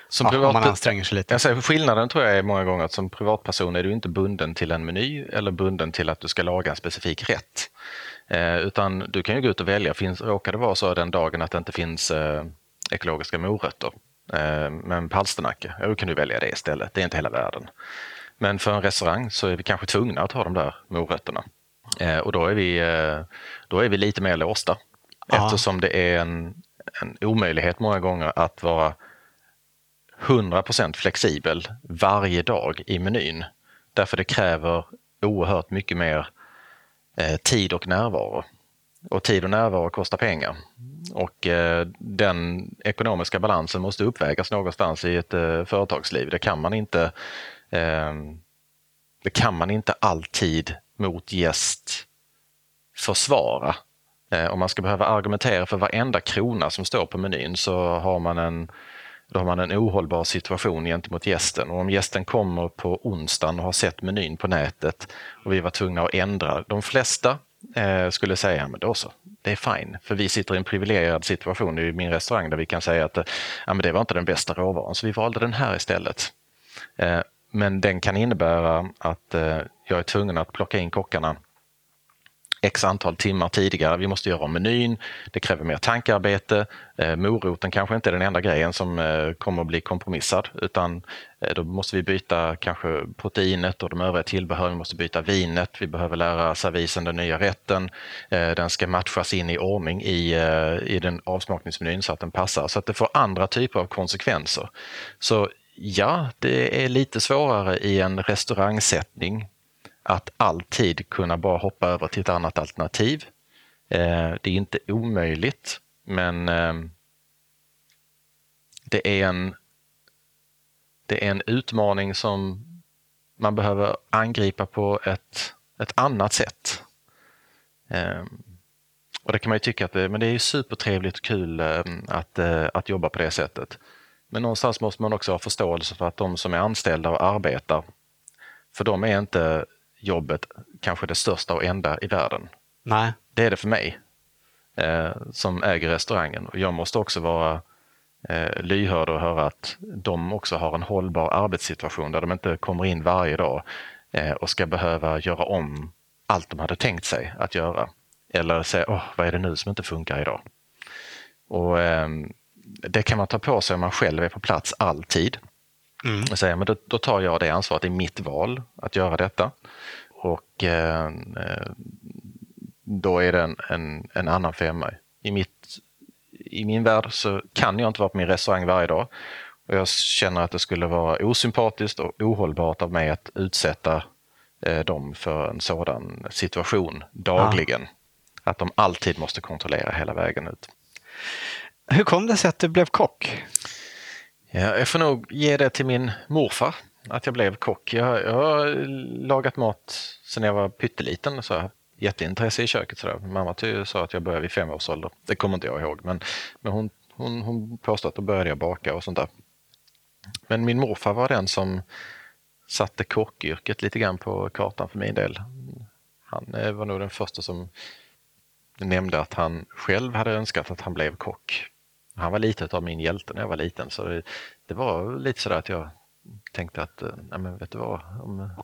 Som ja, om man privat, anstränger sig lite. säger, skillnaden tror jag är många gånger att som privatperson är du inte bunden till en meny eller bunden till att du ska laga en specifik rätt. Eh, utan du kan ju gå ut och välja. Finns, råkar det vara så den dagen att det inte finns eh, ekologiska morötter eh, men palsternacka, ja, då kan du välja det istället. Det är inte hela världen. Men för en restaurang så är vi kanske tvungna att ha de där morötterna. Eh, och då är, vi, eh, då är vi lite mer låsta. Ja. Eftersom det är en, en omöjlighet många gånger att vara 100% flexibel varje dag i menyn. Därför det kräver oerhört mycket mer Eh, tid och närvaro. Och tid och närvaro kostar pengar. Och eh, den ekonomiska balansen måste uppvägas någonstans i ett eh, företagsliv. Det kan man inte eh, det kan man inte alltid mot gäst försvara. Eh, om man ska behöva argumentera för varenda krona som står på menyn så har man en, då har man en ohållbar situation gentemot gästen. Och om gästen kommer på onsdagen och har sett menyn på nätet och vi var tvungna att ändra. De flesta eh, skulle säga, men då så, det är fine. För vi sitter i en privilegierad situation i min restaurang där vi kan säga att eh, ja, men det var inte den bästa råvaran så vi valde den här istället. Eh, men den kan innebära att eh, jag är tvungen att plocka in kockarna x antal timmar tidigare. Vi måste göra om menyn. Det kräver mer tankarbete. Eh, moroten kanske inte är den enda grejen som eh, kommer att bli kompromissad utan eh, då måste vi byta kanske proteinet och de övriga tillbehören. Vi måste byta vinet. Vi behöver lära servisen den nya rätten. Eh, den ska matchas in i ordning i, eh, i den avsmakningsmenyn så att den passar så att det får andra typer av konsekvenser. Så ja, det är lite svårare i en restaurangsättning att alltid kunna bara hoppa över till ett annat alternativ. Eh, det är inte omöjligt, men eh, det är en det är en utmaning som man behöver angripa på ett, ett annat sätt. Eh, och det kan man ju tycka att det, men det är supertrevligt och kul ehm, att, eh, att jobba på det sättet. Men någonstans måste man också ha förståelse för att de som är anställda och arbetar, för de är inte jobbet kanske det största och enda i världen. Nej. Det är det för mig eh, som äger restaurangen. Och jag måste också vara eh, lyhörd och höra att de också har en hållbar arbetssituation där de inte kommer in varje dag eh, och ska behöva göra om allt de hade tänkt sig att göra. Eller säga, åh, vad är det nu som inte funkar idag? Och eh, Det kan man ta på sig om man själv är på plats alltid. Mm. Och säga, men då, då, tar jag det ansvaret, det är mitt val att göra detta. Och eh, då är det en, en, en annan femma. I, mitt, I min värld så kan jag inte vara på min restaurang varje dag. Och jag känner att det skulle vara osympatiskt och ohållbart av mig att utsätta eh, dem för en sådan situation dagligen. Ja. Att de alltid måste kontrollera hela vägen ut. Hur kom det sig att du blev kock? Ja, jag får nog ge det till min morfar, att jag blev kock. Jag, jag har lagat mat sedan jag var pytteliten. Så jätteintresse i köket. Så Mamma sa att jag började vid fem års ålder. Det kommer inte jag ihåg, men, men hon, hon, hon påstod att då började jag baka och sånt där. Men min morfar var den som satte kockyrket lite grann på kartan för min del. Han eh, var nog den första som nämnde att han själv hade önskat att han blev kock. Han var lite av min hjälte när jag var liten så det, det var lite sådär att jag tänkte att, eh, nej men vet du vad, om,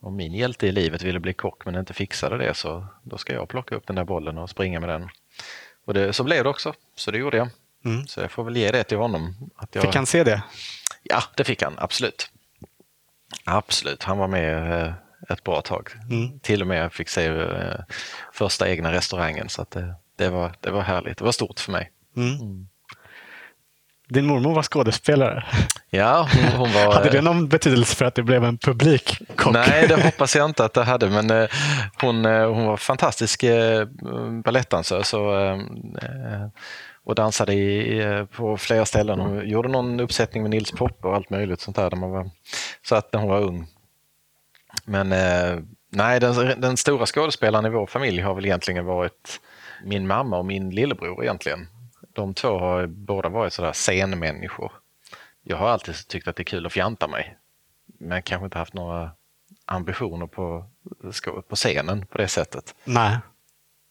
om min hjälte i livet ville bli kock men inte fixade det så då ska jag plocka upp den där bollen och springa med den. Och det, så blev det också, så det gjorde jag. Mm. Så jag får väl ge det till honom. Att jag... Fick han se det? Ja, det fick han absolut. Absolut, han var med eh, ett bra tag. Mm. Till och med fick se eh, första egna restaurangen så det, det, var, det var härligt. Det var stort för mig. Mm. Din mormor var skådespelare. Ja, hon, hon var... hade det någon betydelse för att det blev en publikkock? Nej, det hoppas jag inte att det hade, men eh, hon, eh, hon var fantastisk eh, balettdansös och, och dansade i, på flera ställen. Hon gjorde någon uppsättning med Nils Poppe och allt möjligt sånt där. När man var, så att när hon var ung. Men nej, den, den stora skådespelaren i vår familj har väl egentligen varit min mamma och min lillebror egentligen de två har båda varit sådär scenmänniskor. Jag har alltid tyckt att det är kul att fjanta mig. Men kanske inte haft några ambitioner på, på scenen på det sättet. Nej.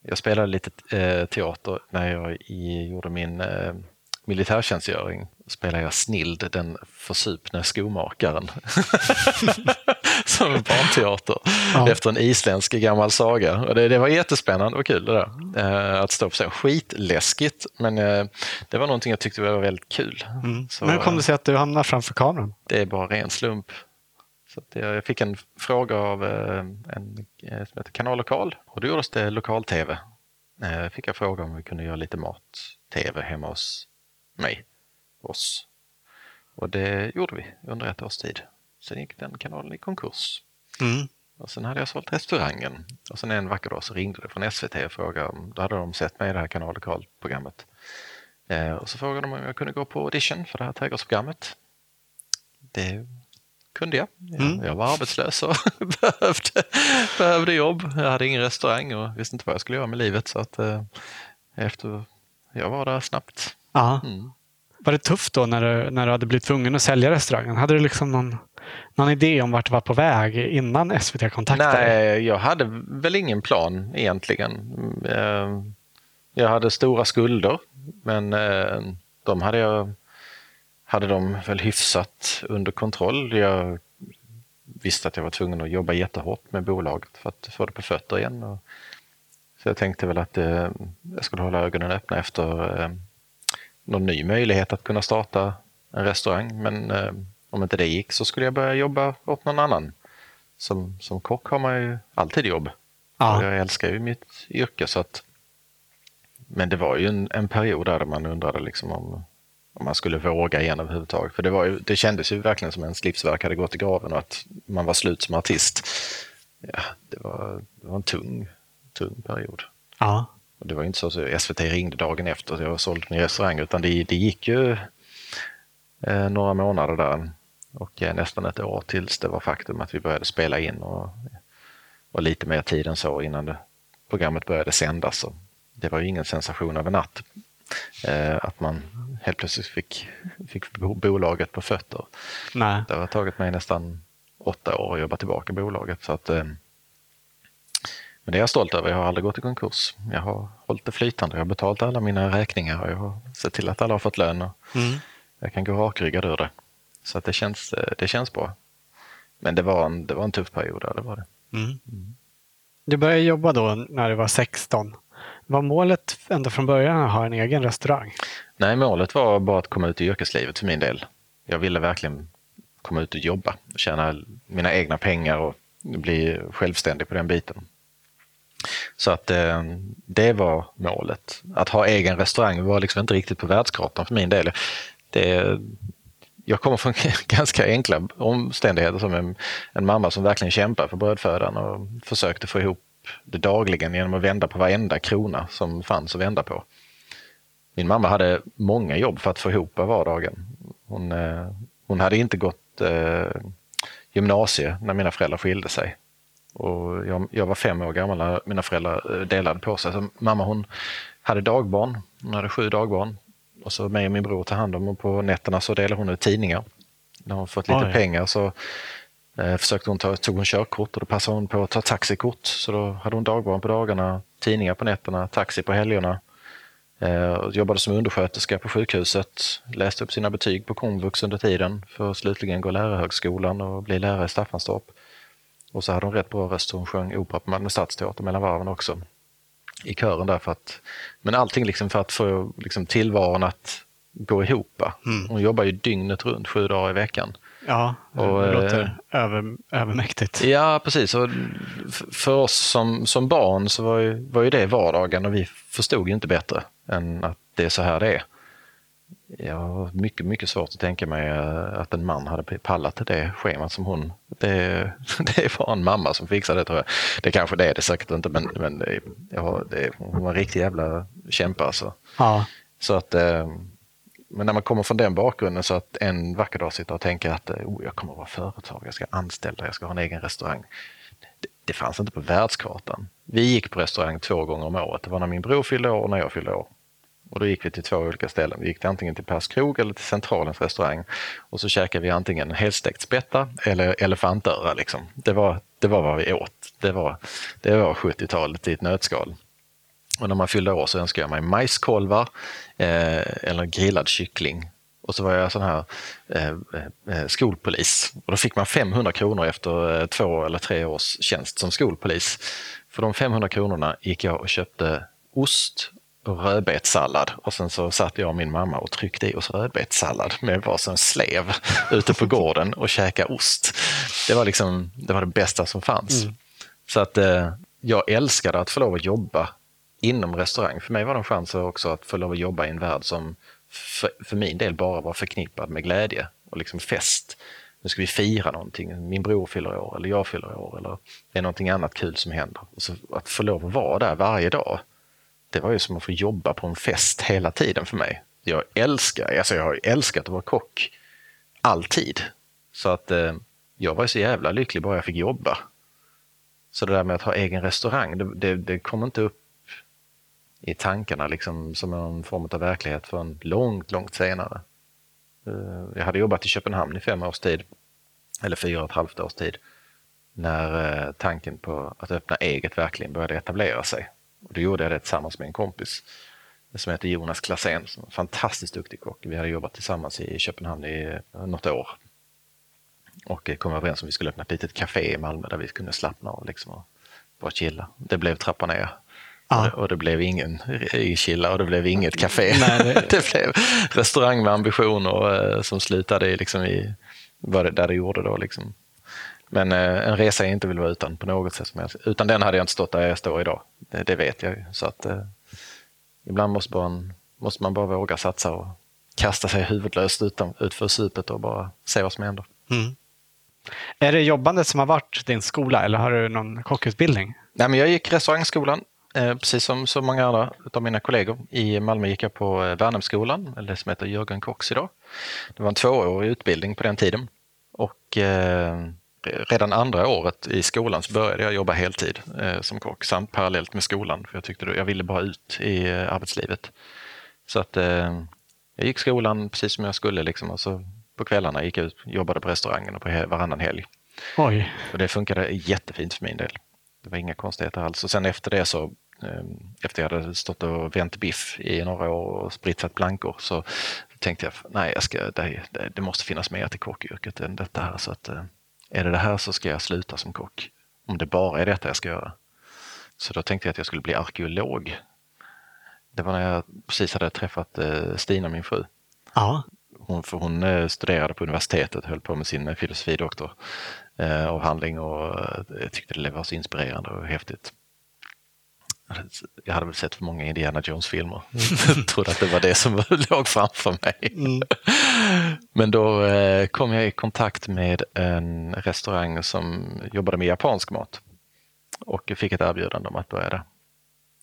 Jag spelade lite eh, teater när jag i, gjorde min eh, militärtjänstgöring spelade jag Snild, den försupne skomakaren. Som barnteater ja. efter en isländsk gammal saga. Och det, det var jättespännande och kul det där. Eh, att stå på scen. Skitläskigt, men eh, det var någonting jag tyckte var väldigt kul. Mm. Så, men hur kom det sig att du hamnade framför kameran? Det är bara ren slump. Så jag fick en fråga av eh, en eh, som heter Kanal Lokal och då gjordes det lokal-tv. Eh, fick jag fråga om vi kunde göra lite mat-tv hemma hos mig, oss. Och det gjorde vi under ett års tid. Sen gick den kanalen i konkurs. Mm. Och sen hade jag sålt restaurangen. Och sen en vacker dag så ringde det från SVT och frågade om, då hade de sett mig i det här Kanal Lokal-programmet. Eh, och så frågade de om jag kunde gå på audition för det här trädgårdsprogrammet. Det kunde jag. Jag, mm. jag var arbetslös och behövde, behövde jobb. Jag hade ingen restaurang och visste inte vad jag skulle göra med livet. Så att, eh, efter, jag var där snabbt. Mm. Var det tufft då när du, när du hade blivit tvungen att sälja restaurangen? Hade du liksom någon, någon idé om vart du var på väg innan SVT kontaktade dig? Nej, jag hade väl ingen plan egentligen. Eh, jag hade stora skulder, men eh, de hade jag hade de väl hyfsat under kontroll. Jag visste att jag var tvungen att jobba jättehårt med bolaget för att få det på fötter igen. Så jag tänkte väl att eh, jag skulle hålla ögonen öppna efter någon ny möjlighet att kunna starta en restaurang. Men om inte det gick så skulle jag börja jobba åt någon annan. Som, som kock har man ju alltid jobb. Ja. Jag älskar ju mitt yrke. Så att, men det var ju en, en period där man undrade liksom om, om man skulle våga igen överhuvudtaget. För det, var ju, det kändes ju verkligen som ens livsverk hade gått i graven och att man var slut som artist. Ja, det, var, det var en tung, tung period. Ja. Och det var inte så att SVT ringde dagen efter att jag sålt min restaurang utan det, det gick ju eh, några månader där och eh, nästan ett år tills det var faktum att vi började spela in och, och lite mer tid än så innan det, programmet började sändas. Så det var ju ingen sensation över natt eh, att man helt plötsligt fick, fick bolaget på fötter. Nej. Det har tagit mig nästan åtta år att jobba tillbaka bolaget. Så att, eh, men det är jag stolt över. Jag har aldrig gått i konkurs. Jag har hållit det flytande. Jag har betalat alla mina räkningar och jag har sett till att alla har fått lön. Och mm. Jag kan gå rakryggad ur det. Så att det, känns, eh, det känns bra. Men det var en, det var en tuff period. Det var det. Mm. Mm. Du började jobba då när du var 16. Var målet ända från början att ha en egen restaurang? Nej, målet var bara att komma ut i yrkeslivet för min del. Jag ville verkligen komma ut och jobba, tjäna mina egna pengar och bli självständig på den biten. Så att eh, det var målet. Att ha egen restaurang var liksom inte riktigt på världskartan för min del. Det, jag kommer från ganska enkla omständigheter som en, en mamma som verkligen kämpade för brödfödan och försökte få ihop det dagligen genom att vända på varenda krona som fanns att vända på. Min mamma hade många jobb för att få ihop vardagen. Hon, eh, hon hade inte gått eh, gymnasie när mina föräldrar skilde sig. Och jag, jag, var fem år gammal när mina föräldrar eh, delade på sig. Så mamma hon hade dagbarn, hon hade sju dagbarn. Och så mig och min bror tog hand om och på nätterna så delade hon ut tidningar. När hon fått lite Oj. pengar så eh, försökte hon ta, tog hon körkort och då passade hon på att ta taxikort. Så då hade hon dagbarn på dagarna, tidningar på nätterna, taxi på helgerna. Eh, jobbade som undersköterska på sjukhuset, läste upp sina betyg på komvux under tiden för att slutligen gå lärarhögskolan och bli lärare i Staffanstorp. Och så hade hon rätt bra röst hon sjöng opera på Malmö Stadsteater mellan varven också. I kören där för att, men allting liksom för att få liksom tillvaron att gå ihop. Mm. Hon jobbar ju dygnet runt, sju dagar i veckan. Ja, det och, låter eh, över, övermäktigt. Ja, precis. Och för oss som, som barn så var ju, var ju det vardagen och vi förstod ju inte bättre än att det är så här det är. Jag har mycket, mycket svårt att tänka mig eh, att en man hade pallat det schemat som hon. Det, det var en mamma som fixade det tror jag. Det kanske det är det säkert inte men, men det, ja, det, hon var en riktig jävla kämpe alltså. Ja. Så att, eh, men när man kommer från den bakgrunden så att en vacker dag sitter och tänker att oh, jag kommer att vara företagare, jag ska anställa, jag ska ha en egen restaurang. Det, det fanns inte på världskartan. Vi gick på restaurang två gånger om året. Det var när min bror fyllde år och när jag fyllde år. Och då gick vi till två olika ställen. Vi gick till antingen till Pers krog eller till Centralens restaurang. Och så käkade vi antingen helstekt spätta eller elefantöra. Liksom. Det, var, det var vad vi åt. Det var, det var 70-talet i ett nötskal. Och när man fyllde år så önskade jag mig majskolvar eh, eller grillad kyckling. Och så var jag sån här eh, eh skolpolis. Och då fick man 500 kronor efter eh, två eller tre års tjänst som skolpolis. För de 500 kronorna gick jag och köpte ost rödbetssallad och sen så satt jag och min mamma och tryckte i oss rödbetssallad med varsin slev ute på gården och käka ost. Det var liksom det, var det bästa som fanns. Mm. Så att eh, jag älskade att få lov att jobba inom restaurang. För mig var det en chans också att få lov att jobba i en värld som för, för min del bara var förknippad med glädje och liksom fest. Nu ska vi fira någonting, min bror fyller år eller jag fyller år eller det är någonting annat kul som händer. Och så att få lov att vara där varje dag det var ju som att få jobba på en fest hela tiden för mig. Jag älskar, alltså jag har älskat att vara kock alltid. Så att eh, jag var så jävla lycklig bara jag fick jobba. Så det där med att ha egen restaurang, det, det, det kom inte upp i tankarna liksom som en form av verklighet förrän långt, långt senare. Eh, jag hade jobbat i Köpenhamn i fem års tid, eller fyra och ett halvt års tid, när eh, tanken på att öppna eget verkligen började etablera sig. Och då gjorde jag det tillsammans med en kompis. som heter Jonas Klassén, som är fantastiskt duktig kock. Vi hade jobbat tillsammans i Köpenhamn i något år och kom överens om att vi skulle öppna ett litet café i Malmö där vi kunde slappna av liksom och bara chilla. Det blev trappa ner. Ja. Och, det, och, det, blev ingen chilla och det blev inget café. Nej, det... det... blev restaurang med ambitioner eh, som slutade liksom i vad det, där det gjorde då. Liksom. Men eh, en resa jag inte vill vara utan på något sätt som helst. Utan den hade jag inte stått där jag står idag. Det, det vet jag ju. Så att, eh, ibland måste man, måste man bara våga satsa och kasta sig huvudlöst utan, utför supet och bara se vad som händer. Mm. Är det jobbandet som har varit din skola eller har du någon kockutbildning? Nej, men jag gick restaurangskolan eh, precis som så många andra av mina kollegor. I Malmö gick jag på eh, Värnhemsskolan, eller det som heter Jörgen Kox idag. Det var en tvåårig utbildning på den tiden. Och eh, redan andra året i skolan så började jag jobba heltid eh, som kock samt parallellt med skolan. För Jag tyckte jag ville bara ut i eh, arbetslivet. Så att eh, jag gick skolan precis som jag skulle liksom, och så på kvällarna gick jag ut jobbade på restaurangen och på varannan helg. Oj. Och det funkade jättefint för min del. Det var inga konstigheter alls. Och sen efter det så efter jag hade stått och vänt biff i några år och spritsat blankor så tänkte jag nej, jag ska, det, det måste finnas mer till kockyrket än detta här. Så att, är det det här så ska jag sluta som kock. Om det bara är detta jag ska göra. Så då tänkte jag att jag skulle bli arkeolog. Det var när jag precis hade träffat eh, Stina, min fru. Ja. Hon, för hon eh, studerade på universitetet, höll på med sin eh, filosofidoktor avhandling och jag tyckte det var så inspirerande och häftigt. Jag hade väl sett för många Indiana Jones-filmer. Mm. trodde att det var det som låg framför mig. Mm. Men då eh, kom jag i kontakt med en restaurang som jobbade med japansk mat och fick ett erbjudande om att börja där.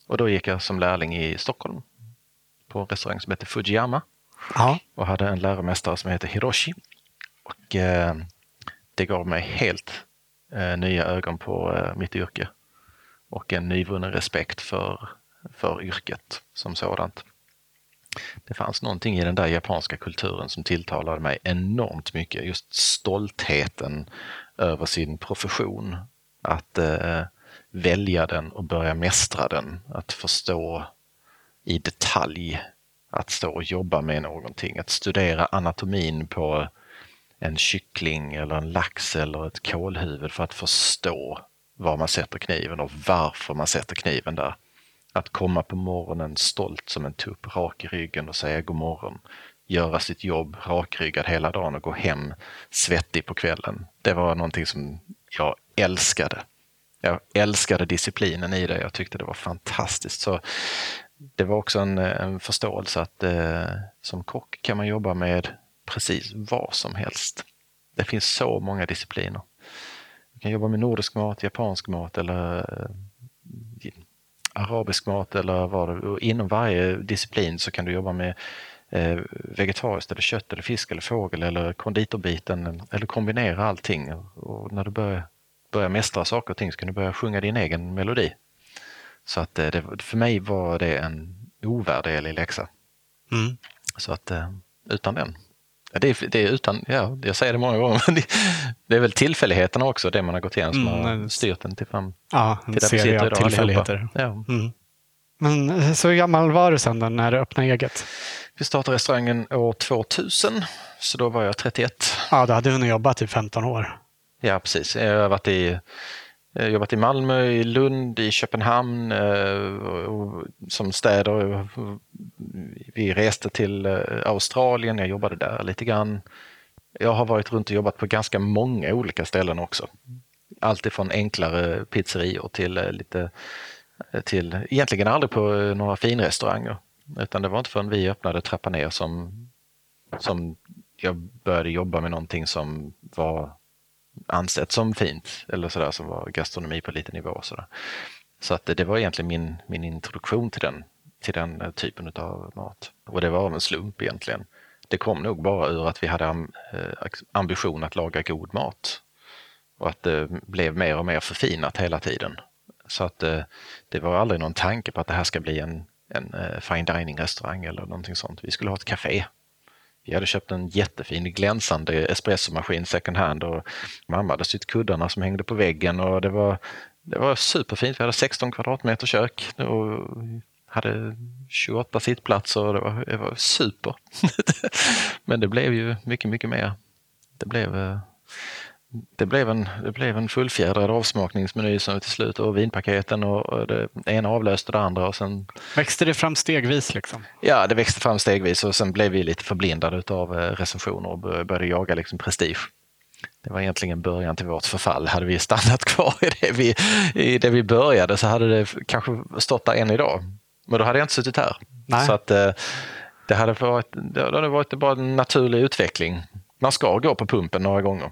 Och då gick jag som lärling i Stockholm på en restaurang som heter Fujiyama ja. och hade en läromästare som heter Hiroshi. Och eh, det gav mig helt eh, nya ögon på eh, mitt yrke och en nyvunnen respekt för, för yrket som sådant. Det fanns någonting i den där japanska kulturen som tilltalade mig enormt mycket. Just stoltheten över sin profession. Att eh, välja den och börja mästra den. Att förstå i detalj att stå och jobba med någonting. Att studera anatomin på en kyckling eller en lax eller ett kålhuvud för att förstå var man sätter kniven och varför man sätter kniven där. Att komma på morgonen stolt som en tupp, rak i ryggen och säga god morgon. Göra sitt jobb rakryggad hela dagen och gå hem svettig på kvällen. Det var någonting som jag älskade. Jag älskade disciplinen i det. Jag tyckte det var fantastiskt. Så det var också en, en förståelse att eh, som kock kan man jobba med precis vad som helst. Det finns så många discipliner. Du kan jobba med nordisk mat, japansk mat eller eh, arabisk mat eller vad det Inom varje disciplin så kan du jobba med eh, vegetariskt eller kött eller fisk eller fågel eller konditorbiten eller kombinera allting. Och när du börjar, börjar mästra saker och ting så kan du börja sjunga din egen melodi. Så att eh, det, för mig var det en ovärderlig läxa. Mm. Så att utan den det är, det är, utan, ja, jag säger det många gånger, men det, det är väl tillfälligheterna också, det man har gått igenom, som mm, har styrt en till fram ja, en till serie av tillfälligheter. Ja. Mm. Men eh, så gammal var du sen när du öppnade eget? Vi startade restaurangen år 2000, så då var jag 31. Ja, då hade du hunnit jobba i 15 år. Ja, precis. Jag har varit i Eh, jobbat i Malmö, i Lund, i Köpenhamn eh, och som städer. Vi reste till eh, Australien, jag jobbade där lite grann. Jag har varit runt och jobbat på ganska många olika ställen också. Allt ifrån enklare pizzerior till lite till egentligen aldrig på några finrestauranger. Utan det var inte förrän vi öppnade Trappa ner som, som jag började jobba med någonting som var ansett som fint eller sådär som var gastronomi på liten nivå. Så, så att det var egentligen min, min introduktion till den, till den eh, typen av mat. Och det var av en slump egentligen. Det kom nog bara ur att vi hade eh, ambition att laga god mat och att det blev mer och mer förfinat hela tiden. Så att eh, det var aldrig någon tanke på att det här ska bli en, en fine dining restaurang eller någonting sånt. Vi skulle ha ett café vi hade köpt en jättefin glänsande espressomaskin second hand och mamma hade sytt kuddarna som hängde på väggen och det var, det var superfint. Vi hade 16 kvadratmeter kök och hade 28 sittplatser och det var, det var super. Men det blev ju mycket, mycket mer. Det blev, eh, det blev en, det blev en fullfjädrad avsmakningsmeny som till slut och vinpaketen och det ena avlöste det andra. Och sen, växte det fram stegvis? liksom? Ja, det växte fram stegvis och sen blev vi lite förblindade av eh, recensioner och började jaga liksom prestige. Det var egentligen början till vårt förfall. Hade vi stannat kvar i det vi, i det vi började så hade det kanske stått där än idag. Men då hade jag inte suttit här. Nej. Så att eh, det hade varit, det hade varit bara en naturlig utveckling. Man ska gå på pumpen några gånger.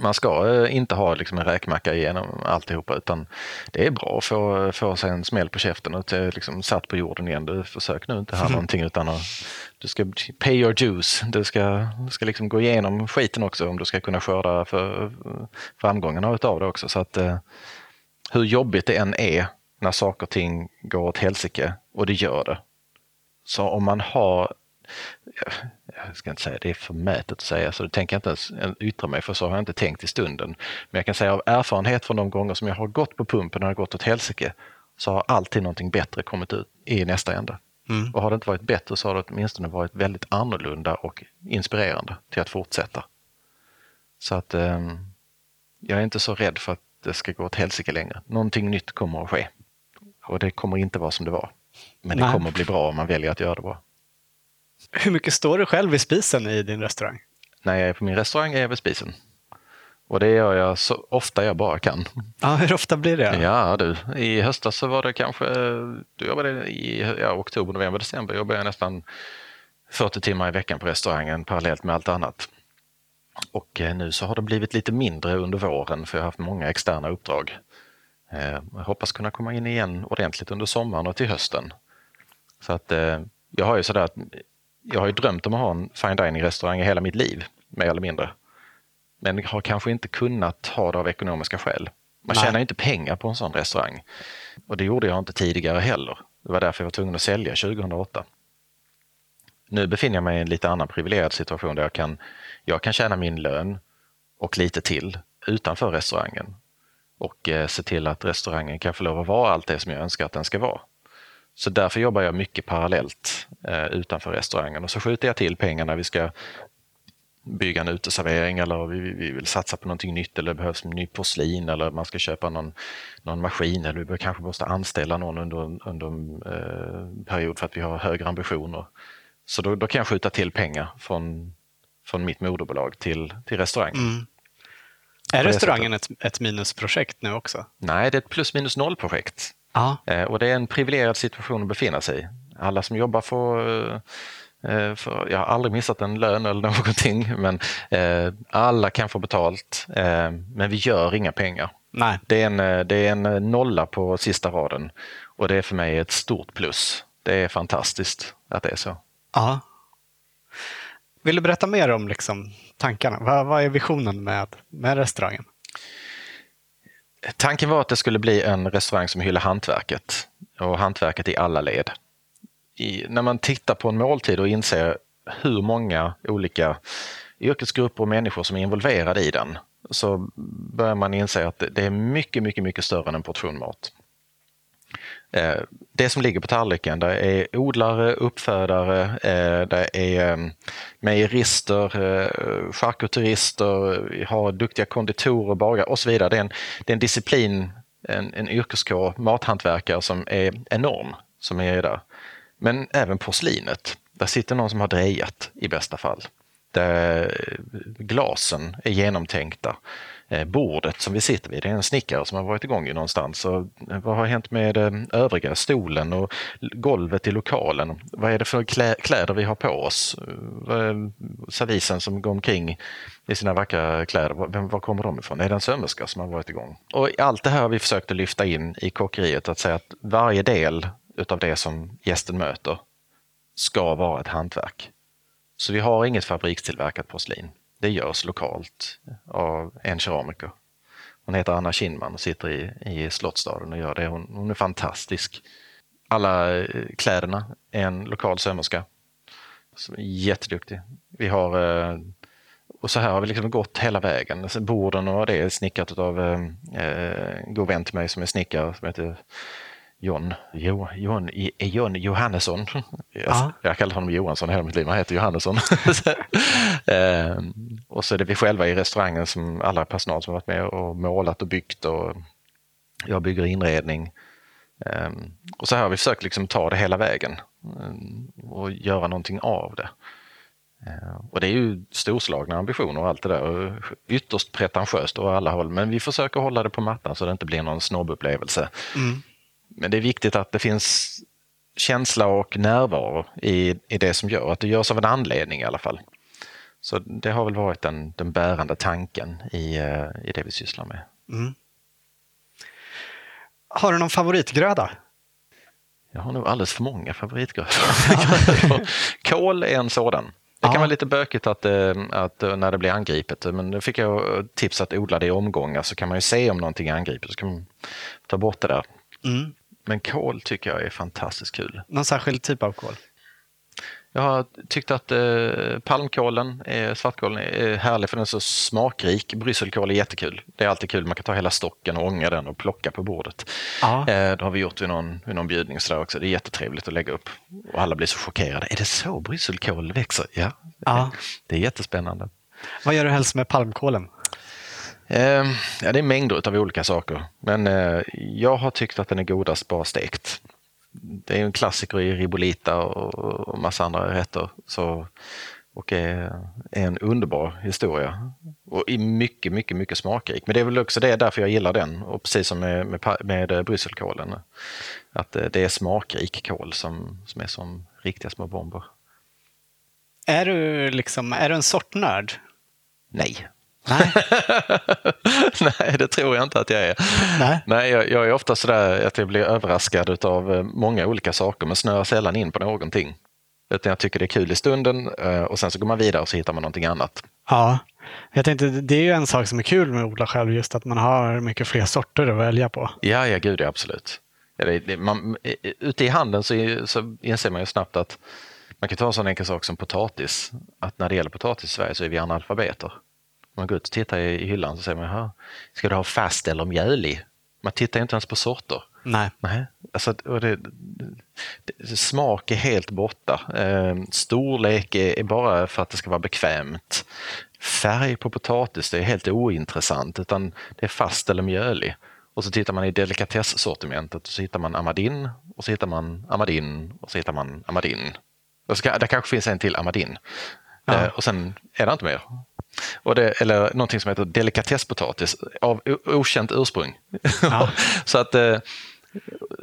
Man ska eh, inte ha liksom en räkmacka igenom alltihopa utan det är bra att få, få sig en smäll på käften och liksom satt på jorden igen. Du försök nu inte ha mm. någonting utan att du ska pay your dues. Du ska, du ska liksom gå igenom skiten också om du ska kunna skörda för framgångarna utav det också. Så att, eh, hur jobbigt det än är när saker och ting går åt helsike, och det gör det. Så om man har, jag ska inte säga det är förmätet att säga, så det tänker jag inte ens yttra mig för så har jag inte tänkt i stunden. Men jag kan säga av erfarenhet från de gånger som jag har gått på pumpen och har gått åt helsike, så har alltid någonting bättre kommit ut i nästa ände. Mm. Och har det inte varit bättre så har det åtminstone varit väldigt annorlunda och inspirerande till att fortsätta. Så att eh, jag är inte så rädd för att det ska gå åt helsike längre. Någonting nytt kommer att ske. Och det kommer inte vara som det var. Men Nej. det kommer att bli bra om man väljer att göra det bra. Hur mycket står du själv vid spisen i din restaurang? När jag är på min restaurang är jag vid spisen. Och det gör jag så ofta jag bara kan. Ja, hur ofta blir det? Ja du, i höstas så var det kanske, du jobbade i ja, oktober, november, december jobbade jag nästan 40 timmar i veckan på restaurangen parallellt med allt annat. Och eh, nu så har det blivit lite mindre under våren för jag har haft många externa uppdrag. Eh, jag hoppas kunna komma in igen ordentligt under sommaren och till hösten. Så att eh, jag har ju sådär att jag har ju drömt om att ha en fine dining restaurang i hela mitt liv, mer eller mindre. Men har kanske inte kunnat ha det av ekonomiska skäl. Man Nej. tjänar inte pengar på en sån restaurang. Och det gjorde jag inte tidigare heller. Det var därför jag var tvungen att sälja 2008. Nu befinner jag mig i en lite annan privilegierad situation där jag kan, jag kan tjäna min lön och lite till utanför restaurangen och eh, se till att restaurangen kan få lov att vara allt det som jag önskar att den ska vara. Så därför jobbar jag mycket parallellt eh, utanför restaurangen och så skjuter jag till pengar när vi ska bygga en uteservering eller vi, vi vill satsa på någonting nytt eller det behövs ny porslin eller man ska köpa någon, någon maskin eller vi kanske måste anställa någon under, under en eh, period för att vi har högre ambitioner. Så då, då, kan jag skjuta till pengar från, från mitt moderbolag till, till restaurangen. Mm. Är restaurangen ett, ett minusprojekt nu också? Nej, det är ett plus minus noll-projekt. Eh, och det är en privilegierad situation att befinna sig i. Alla som jobbar får eh, för, jag har aldrig missat en lön eller någonting, men eh, alla kan få betalt. Eh, men vi gör inga pengar. Nej. Det, är en, eh, det är en nolla på sista raden och det är för mig ett stort plus. Det är fantastiskt att det är så. Ja. Vill du berätta mer om liksom, tankarna? Vad, vad är visionen med, med restaurangen? Tanken var att det skulle bli en restaurang som hyllar hantverket och hantverket i alla led. I, när man tittar på en måltid och inser hur många olika yrkesgrupper och människor som är involverade i den så börjar man inse att det är mycket, mycket, mycket större än en portion mat. Eh, det som ligger på tallriken, det är odlare, uppfödare, eh, det är ehm, eh, mejerister, charkuterister, vi har duktiga konditorer, bagare och så vidare. Det är en, det är en disciplin, en, en yrkeskår, mathantverkare som är enorm, som är där. Men även porslinet. Där sitter någon som har drejat i bästa fall. Där eh, glasen är genomtänkta. Eh, bordet som vi sitter vid. Det är en snickare som har varit igång i någonstans. Så eh, vad har hänt med eh, övriga? Stolen och golvet i lokalen. Vad är det för kläder vi har på oss? Servisen som går omkring i sina vackra kläder, var kommer de ifrån? Är det en sömmerska som har varit igång? Och allt det här har vi försökt att lyfta in i kockeriet, att säga att varje del utav det som gästen möter ska vara ett hantverk. Så vi har inget fabrikstillverkat porslin det görs lokalt av en keramiker. Hon heter Anna Kinman och sitter i, i Slottsstaden och gör det. Hon, hon är fantastisk. Alla eh, kläderna är en lokal sömmerska. Som är jätteduktig. Vi har, eh, och så här har vi liksom gått hela vägen. Borden och det är snickrat av eh, en god vän till mig som är snickare som heter John, jo, John, John Johannesson. Jag, Ja. jag kallar honom Johansson hela mitt liv, han heter Johannesson. eh, och så är det vi själva i restaurangen, som alla personal som varit med och målat och byggt och jag bygger inredning. Eh, och så här har vi försökt liksom ta det hela vägen eh, och göra någonting av det. Eh, Och det är ju storslagna ambitioner och allt det där. Och ytterst pretentiöst åt alla håll. Men vi försöker hålla det på mattan så det inte blir någon snobbupplevelse. Mm. Men det är viktigt att det finns känsla och närvaro i, i det som gör. Att det görs av en anledning i alla fall. Så det har väl varit den, den bärande tanken i, eh, i det vi sysslar med. Mm. Har du någon favoritgröda? Jag har nog alldeles för många favoritgrödor. Kål är en sådan. Det kan Ja. vara lite bökigt att, eh, att eh, när det blir angripet, men då fick jag tips att odla det i omgångar så kan man ju se om någonting är angripet så kan man ta bort det där. Mm. Men kål tycker jag är fantastiskt kul. Någon särskild typ av kål? Jag har tyckt att eh, palmkålen, eh, svartkålen, är härlig för den är så smakrik. Brysselkål är jättekul. Det är alltid kul. Man kan ta hela stocken och ånga den och plocka på bordet. Eh, det har vi gjort vid någon, vid någon bjudning så också. Det är jättetrevligt att lägga upp. Och alla blir så chockerade. Är det så brysselkål växer? Ja, Ja. det är jättespännande. Vad gör du helst med palmkålen? Eh, ja, det är mängder av olika saker. Men eh, jag har tyckt att den är godast bara stekt. Det är en klassiker i ribolita och, och massa andra rätter. Så, och är, är en underbar historia. Och är mycket, mycket, mycket smakrik. Men det är väl också det därför jag gillar den. Och precis som med, med, med eh, brysselkålen. Att eh, det är smakrik kål som, som är som riktiga små bomber. Är du, liksom, är du en sortnörd? Nej. Nej. Nej, det tror jag inte att jag är. Nej. Nej, jag, jag är ofta sådär att jag blir överraskad av många olika saker men snöar sällan in på någonting. Utan jag tycker det är kul i stunden eh, och sen så går man vidare och så hittar man någonting annat. Ja, jag tänkte det är ju en sak som är kul med att odla själv, just att man har mycket fler sorter att välja på. Ja, ja, gud, ja, absolut. Man, eh, ute i handeln så, är- så inser man ju snabbt att man kan ta en sån enkel sak som potatis. Att när det gäller potatis i Sverige så är vi analfabeter. Man går ut och tittar i, hyllan så säger man, "Jaha, ska du ha fast eller mjölig? Man tittar inte ens på sorter. Nej. Nej, alltså, det, det, smak är helt borta. Eh, storlek är, bara för att det ska vara bekvämt. Färg på potatis det är helt ointressant utan det är fast eller mjölig. Och så tittar man i delikatessortimentet och så hittar man Amadin och så hittar man Amadin och så hittar man Amadin. Där kanske finns en till Amadin. Ja. Eh, och sen är det inte mer. Och det, eller någonting som heter delikatesspotatis av okänt ursprung. Ja. så att, eh,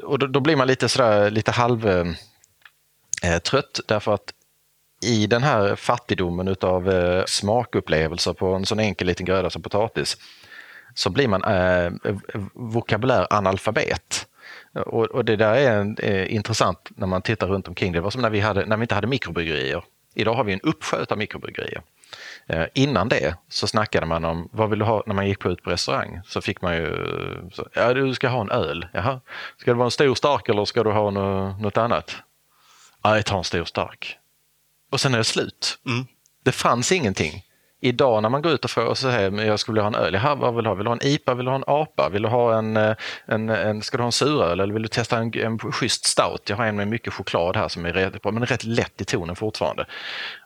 och då, då blir man lite sådär, lite halv eh, eh, trött därför att i den här fattigdomen utav eh, smakupplevelser på en sån enkel liten gröda som potatis så blir man eh, vokabulär analfabet. Och, och det där är eh, intressant när man tittar runt omkring. Det var som när vi, hade, när vi inte hade mikrobryggerier. Idag har vi en uppsjö av mikrobryggerier. Eh, innan det så snackade man om vad vill du ha när man gick på ut på restaurang. Så fick man ju, så, ja du ska ha en öl. Jaha. Ska det vara en stor stark eller ska du ha nå- något annat? Ja, jag tar en stor stark. Och sen är det slut. Mm. Det fanns ingenting. Idag när man går ut och frågar så här, men jag skulle vilja ha en öl. Jaha, vad vill du ha? Vill du ha en IPA? Vill du ha en APA? Vill du ha en, eh, en, en ska du ha en suröl eller vill du testa en, en schysst stout? Jag har en med mycket choklad här som är rätt men rätt lätt i tonen fortfarande.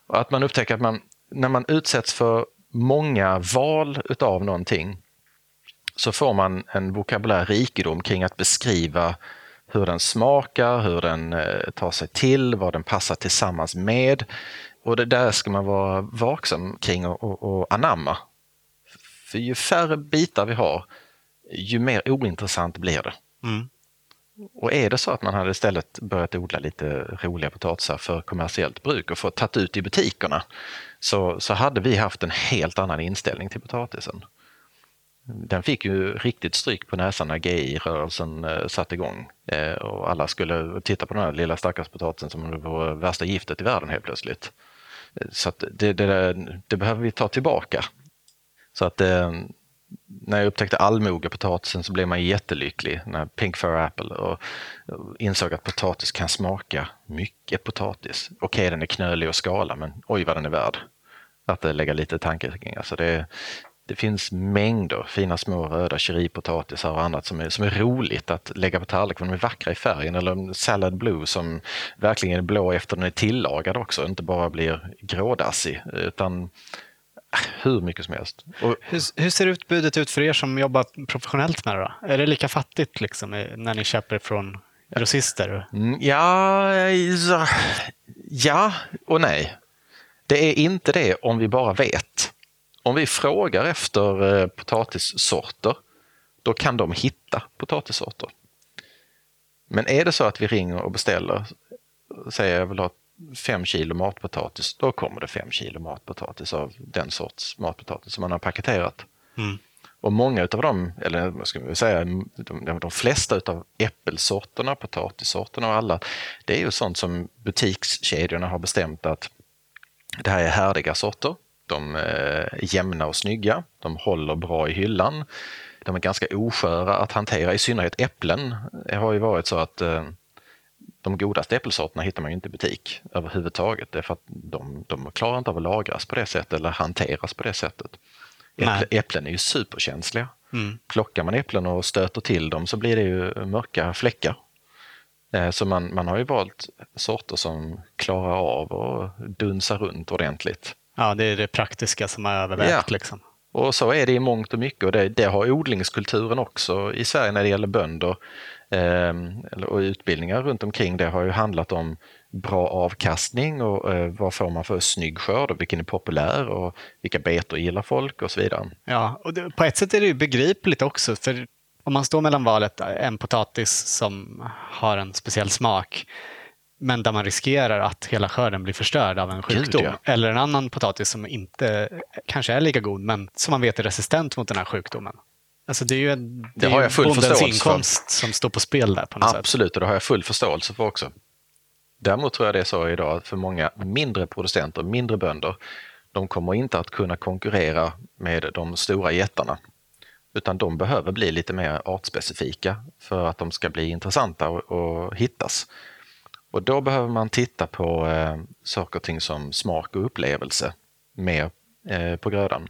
Och att man upptäcker att man, när man utsätts för många val utav någonting så får man en vokabulär rikedom kring att beskriva hur den smakar, hur den eh, tar sig till, vad den passar tillsammans med. Och det där ska man vara vaksam kring och, och, och anamma. För ju färre bitar vi har, ju mer ointressant blir det. Mm. Och är det så att man hade istället börjat odla lite roliga potatisar för kommersiellt bruk och fått tagit ut i butikerna så, så hade vi haft en helt annan inställning till potatisen. Den fick ju riktigt stryk på näsan när GI-rörelsen eh, satte igång eh, och alla skulle titta på den här lilla stackars potatisen som det var värsta giftet i världen helt plötsligt. Eh, så att det, det, det behöver vi ta tillbaka. Så att eh, när jag upptäckte allmogepotatisen så blev man jättelycklig när Pink Fur Apple och insåg att potatis kan smaka mycket potatis. Okej, den är knölig och skala, men oj vad den är värd att eh, lägga lite tanke kring. Alltså det, Det finns mängder fina små röda cheripotatisar och annat som är, som är roligt att lägga på tallriken. de är vackra i färgen. Eller salad blue som verkligen är blå efter den är tillagad också, inte bara blir grådassig. Utan hur mycket som helst. Och, hur, hur, ser utbudet ut för er som jobbar professionellt med det? Då? Är det lika fattigt liksom, när ni köper från grossister? Mm, ja, ja och nej. Det är inte det om vi bara vet. Om vi frågar efter eh, potatissorter, då kan de hitta potatissorter. Men är det så att vi ringer och beställer, säger jag vill ha fem kilo matpotatis, då kommer det fem kilo matpotatis av den sorts matpotatis som man har paketerat. Mm. Och många av dem, eller vad ska vi säga, de, de flesta av äppelsorterna, potatissorterna och alla, det är ju sånt som butikskedjorna har bestämt att det här är härdiga sorter. De är jämna och snygga. De håller bra i hyllan. De är ganska osköra att hantera, i synnerhet äpplen. Det har ju varit så att eh, de godaste äppelsorterna hittar man inte i butik överhuvudtaget. Det är för att de, de klarar inte av att lagras på det sättet eller hanteras på det sättet. Äpple, äpplen är ju superkänsliga. Mm. Plockar man äpplen och stöter till dem så blir det ju mörka fläckar. Eh, så man, man har ju valt sorter som klarar av att dunsa runt ordentligt. Ja, det är det praktiska som har övervägt. Ja. Liksom. Och så är det i mångt och mycket och det, det har odlingskulturen också i Sverige när det gäller bönder och utbildningar runt omkring det har ju handlat om bra avkastning och eh, vad får man för snygg skörd och vilken är populär och vilka betor gillar folk och så vidare. Ja, och det, på ett sätt är det ju begripligt också för om man står mellan valet en potatis som har en speciell smak men där man riskerar att hela skörden blir förstörd av en sjukdom. Gud, ja. Eller en annan potatis som inte kanske är lika god men som man vet är resistent mot den här sjukdomen. Alltså det är ju, det det har jag full bondens inkomst för. som står på spel där. på något Absolut, sätt. och det har jag full förståelse för också. Däremot tror jag det är så idag för många mindre producenter, mindre bönder, de kommer inte att kunna konkurrera med de stora jättarna. Utan de behöver bli lite mer artspecifika för att de ska bli intressanta och, och hittas. Och då behöver man titta på eh, saker och ting som smak och upplevelse mer eh, på grödan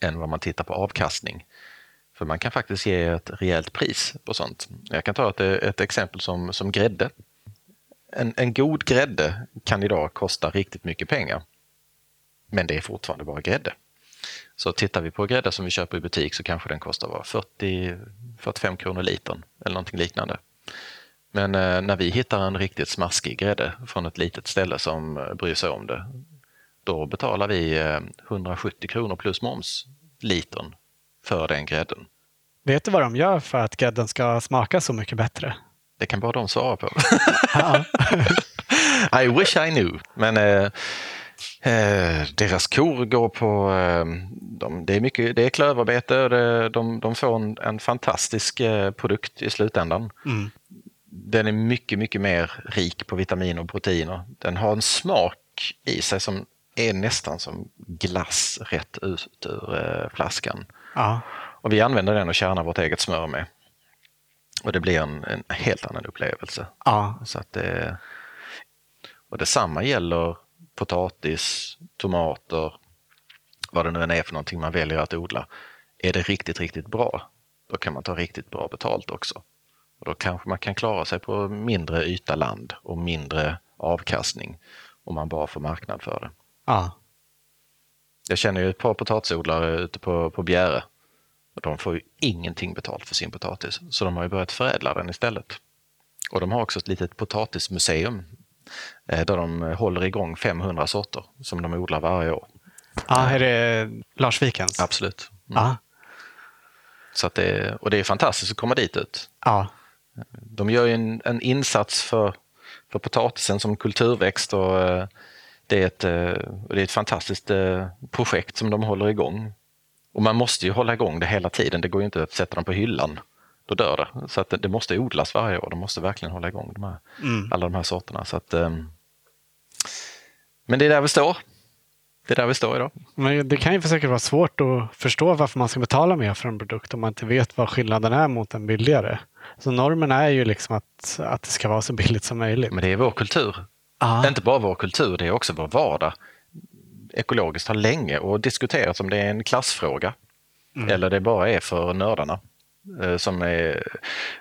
än vad man tittar på avkastning. För man kan faktiskt ge ett rejält pris på sånt. Jag kan ta ett, ett exempel som, som grädde. En, en god grädde kan idag kosta riktigt mycket pengar. Men det är fortfarande bara grädde. Så tittar vi på grädde som vi köper i butik så kanske den kostar 40-45 kronor litern eller någonting liknande. Men eh, när vi hittar en riktigt smaskig grädde från ett litet ställe som eh, bryr sig om det, då betalar vi eh, 170 kronor plus moms litern för den grädden. Vet du vad de gör för att grädden ska smaka så mycket bättre? Det kan bara de svara på. I wish I knew. Men eh, eh, deras kor går på... Eh, de, det, är mycket, det är klövarbete. Det, de, de får en, en fantastisk eh, produkt i slutändan. Mm. Den är mycket, mycket mer rik på vitaminer och proteiner. Den har en smak i sig som är nästan som glass rätt ut ur eh, flaskan. Ja. Och vi använder den och kärnar vårt eget smör med. Och det blir en, en helt annan upplevelse. Ja. Så att det, och detsamma gäller potatis, tomater, vad det nu än är för någonting man väljer att odla. Är det riktigt, riktigt bra, då kan man ta riktigt bra betalt också. Och då kanske man kan klara sig på mindre yta land och mindre avkastning om man bara får marknad för det. Ja. Jag känner ju ett par potatisodlare ute på, på Bjäre. Och de får ju ingenting betalt för sin potatis, så de har ju börjat förädla den istället. Och de har också ett litet potatismuseum eh, där de håller igång 500 sorter som de odlar varje år. Ja, är det Larsvikens? Absolut. Mm. Ja. Så att det, och det är fantastiskt att komma dit ut. Ja. De gör ju en, en insats för, för potatisen som kulturväxt och eh, det är ett, eh, det är ett fantastiskt projekt som de håller igång. Och man måste ju hålla igång det hela tiden. Det går ju inte att sätta dem på hyllan. Då dör det. Så att det, måste odlas varje år. De måste verkligen hålla igång de här, mm. alla de här sorterna. Så att, um... Men det är där vi står. Det är där vi står idag. Men det kan ju säkert vara svårt att förstå varför man ska betala mer för en produkt om man inte vet vad skillnaden är mot en billigare. Så normen är ju liksom att, att det ska vara så billigt som möjligt. Men det är vår kultur. Ah. Inte bara vår kultur, det är också vår vardag ekologiskt har länge och diskuterats om det är en klassfråga. mm. eller det bara är för nördarna eh, som är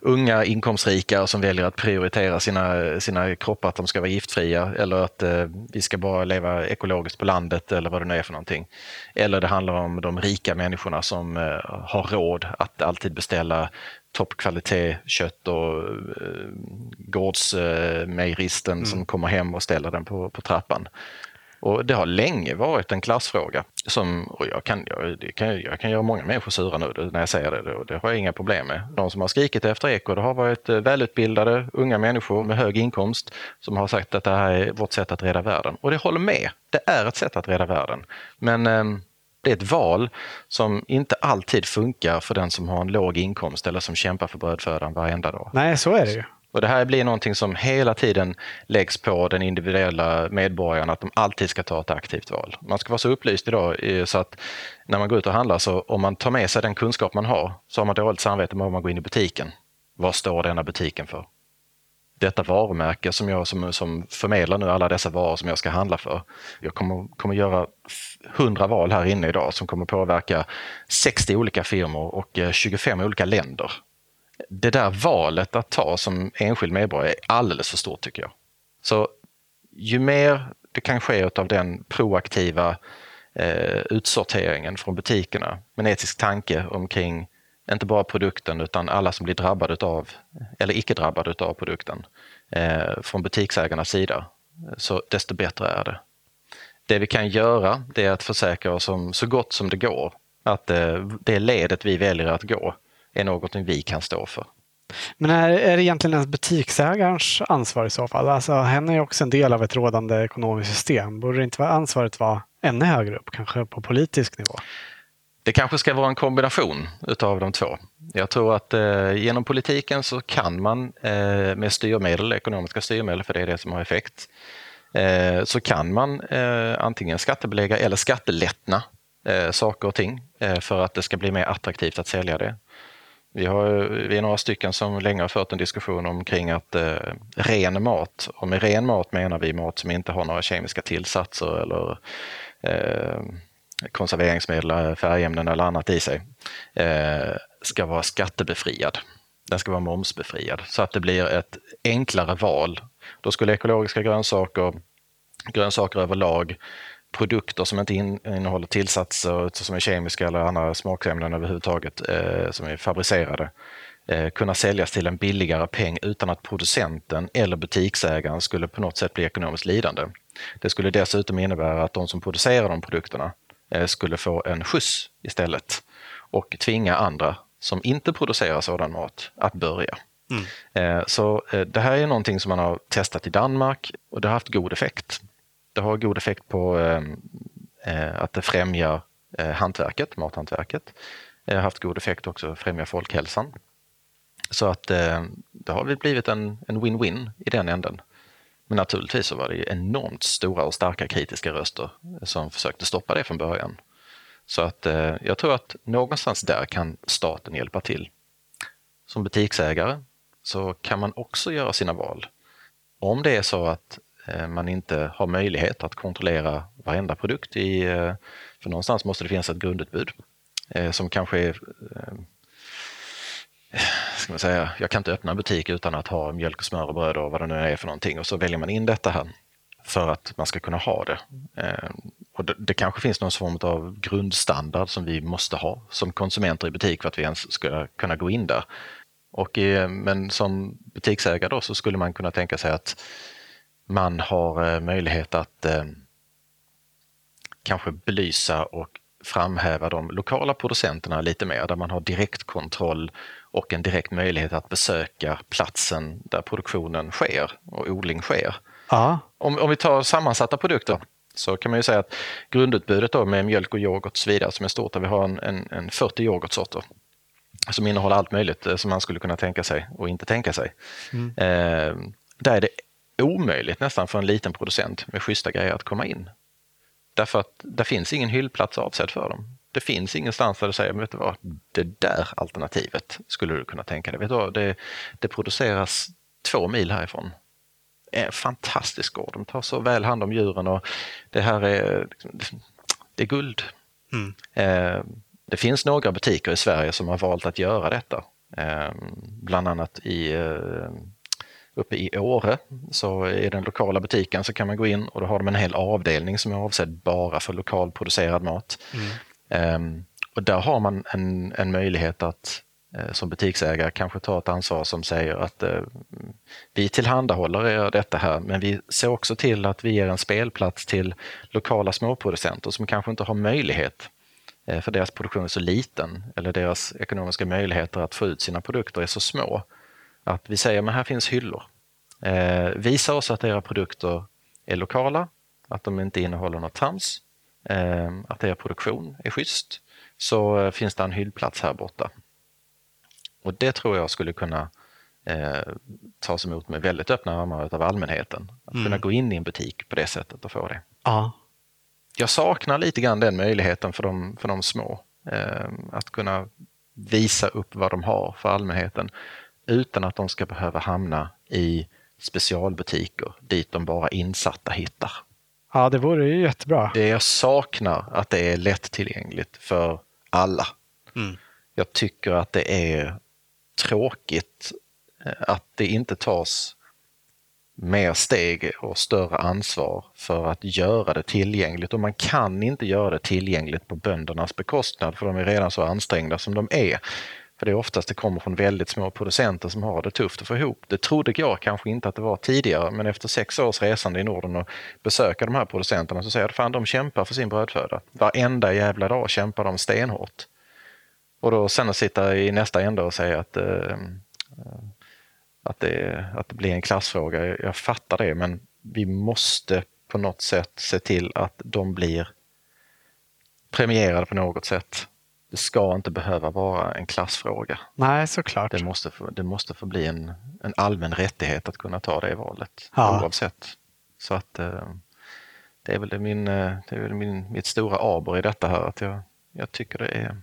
unga inkomstrika som väljer att prioritera sina, sina kroppar att de ska vara giftfria eller att eh, vi ska bara leva ekologiskt på landet eller vad det nu är för någonting. Eller det handlar om de rika människorna som eh, har råd att alltid beställa toppkvalitet kött och eh, gårdsmejeristen mm. som kommer hem och ställer den på, på trappan. Och det har länge varit en klassfråga. Som, och jag, kan, jag, kan, jag kan göra många människor sura nu när jag säger det. Det, det har jag inga problem med. De som har skrikit efter eko det har varit eh, välutbildade unga människor med hög inkomst som har sagt att det här är vårt sätt att rädda världen. Och det håller med. Det är ett sätt att rädda världen. Men eh, det är ett val som inte alltid funkar för den som har en låg inkomst eller som kämpar för brödfödan varenda dag. Nej, så är det ju. Och det här blir någonting som hela tiden läggs på den individuella medborgaren, att de alltid ska ta ett aktivt val. Man ska vara så upplyst idag så att när man går ut och handlar, så om man tar med sig den kunskap man har, så har man dåligt samvete med om man går in i butiken. Vad står denna butiken för? Detta varumärke som jag som, som förmedlar nu alla dessa varor som jag ska handla för. Jag kommer, kommer göra hundra val här inne idag som kommer påverka 60 olika firmor och eh, 25 olika länder det där valet att ta som enskild medborgare är alldeles för stort tycker jag. Så ju mer det kan ske av den proaktiva eh, utsorteringen från butikerna med en etisk tanke omkring inte bara produkten utan alla som blir drabbade av eller icke drabbade av produkten eh, från butiksägarnas sida, så desto bättre är det. Det vi kan göra det är att försäkra oss om så gott som det går att eh, det ledet vi väljer att gå är någonting vi kan stå för. Men är, är det egentligen ens butiksägarens ansvar i så fall? Alltså, hen är också en del av ett rådande ekonomiskt system. Borde inte ansvaret vara ännu högre upp, kanske på politisk nivå? Det kanske ska vara en kombination utav de två. Jag tror att eh, genom politiken så kan man eh, med styrmedel, ekonomiska styrmedel, för det är det som har effekt, eh, så kan man eh, antingen skattebelägga eller skattelättna eh, saker och ting eh, för att det ska bli mer attraktivt att sälja det. Vi, har, vi är några stycken som länge har fört en diskussion omkring att eh, ren mat, och med ren mat menar vi mat som inte har några kemiska tillsatser eller eh, konserveringsmedel, eh, färgämnen eller annat i sig, eh, ska vara skattebefriad. Den ska vara momsbefriad så att det blir ett enklare val. Då skulle ekologiska grönsaker, grönsaker överlag produkter som inte innehåller tillsatser som är kemiska eller andra smaksämnen överhuvudtaget eh, som är fabricerade eh, kunna säljas till en billigare peng utan att producenten eller butiksägaren skulle på något sätt bli ekonomiskt lidande. Det skulle dessutom innebära att de som producerar de produkterna skulle få en skjuts istället och tvinga andra som inte producerar sådan mat att börja. Mm. Så det här är någonting som man har testat i Danmark och det har haft god effekt det har god effekt på eh, att det främjar eh, hantverket, mathantverket. Det har haft god effekt också att främja folkhälsan. Så att eh, det har blivit en win-win i den änden. Men naturligtvis så var det enormt stora och starka kritiska röster som försökte stoppa det från början. Så att eh, jag tror att någonstans där kan staten hjälpa till. Som butiksägare så kan man också göra sina val. Om det är så att Eh, man inte har möjlighet att kontrollera varenda produkt. I, eh, för någonstans måste det finnas ett grundutbud eh, som kanske är eh, ska man säga, jag kan inte öppna en butik utan att ha mjölk, och smör och bröd och vad det nu är för någonting och så väljer man in detta här för att man ska kunna ha det. Eh, och det, det kanske finns någon form av grundstandard som vi måste ha som konsumenter i butik för att vi ens ska kunna gå in där. Och, eh, men som butiksägare då så skulle man kunna tänka sig att man har eh, möjlighet att eh, kanske belysa och framhäva de lokala producenterna lite mer, där man har direktkontroll och en direkt möjlighet att besöka platsen där produktionen sker och odling sker. Om, om vi tar sammansatta produkter så kan man ju säga att grundutbudet då med mjölk och yoghurt och så vidare som är stort, där vi har en, en, en 40 yoghurtsorter som innehåller allt möjligt eh, som man skulle kunna tänka sig och inte tänka sig. Mm. Eh, där är det omöjligt nästan för en liten producent med schyssta grejer att komma in. Därför att det finns ingen hyllplats avsedd för dem. Det finns ingenstans där du säger, vet du vad, det där alternativet skulle du kunna tänka dig. Vet du vad, det, det produceras två mil härifrån. En fantastisk gård, de tar så väl hand om djuren och det här är, det är guld. Mm. Eh, Det finns några butiker i Sverige som har valt att göra detta. Eh, bland annat i, eh, uppe i Åre, så i den lokala butiken så kan man gå in och då har de en hel avdelning som är avsedd bara för lokalproducerad mat. Mm. Ehm, och där har man en, en möjlighet att eh, som butiksägare kanske ta ett ansvar som säger att eh, vi tillhandahåller er detta här, men vi ser också till att vi ger en spelplats till lokala småproducenter som kanske inte har möjlighet eh, för deras produktion är så liten eller deras ekonomiska möjligheter att få ut sina produkter är så små. Att vi säger, men här finns hyllor. Eh, visa oss att era produkter är lokala, att de inte innehåller något trams, att er produktion är schysst, så finns det en hyllplats här borta. Och det tror jag skulle kunna eh, tas emot med väldigt öppna armar av allmänheten. Att mm. kunna gå in i en butik på det sättet och få det. Ja. Jag saknar lite grann den möjligheten för de, för de små. Eh, att kunna visa upp vad de har för allmänheten utan att de ska behöva hamna i specialbutiker dit de bara insatta hittar. Ja, det vore ju jättebra. Det jag saknar att det är lättillgängligt för alla. Mm. Jag tycker att det är tråkigt eh, att det inte tas mer steg och större ansvar för att göra det tillgängligt och man kan inte göra det tillgängligt på böndernas bekostnad för de är redan så ansträngda som de är. För det är oftast det kommer från väldigt små producenter som har det tufft att få ihop. Det trodde jag kanske inte att det var tidigare men efter sex års resande i Norden och besöka de här producenterna så säger jag att de kämpar för sin brödföda. Varenda jävla dag kämpar de stenhårt. Och då sen att sitta i nästa ända och säga att, eh, att, det, att det blir en klassfråga, jag fattar det, men vi måste på något sätt se till att de blir premierade på något sätt. Det ska inte behöva vara en klassfråga. Nej, såklart. Det måste få, det måste få bli en, en allmän rättighet att kunna ta det valet ja. oavsett. Så att eh, det är väl, min, eh, det är väl min, mitt stora aber i detta här, att jag, jag tycker det är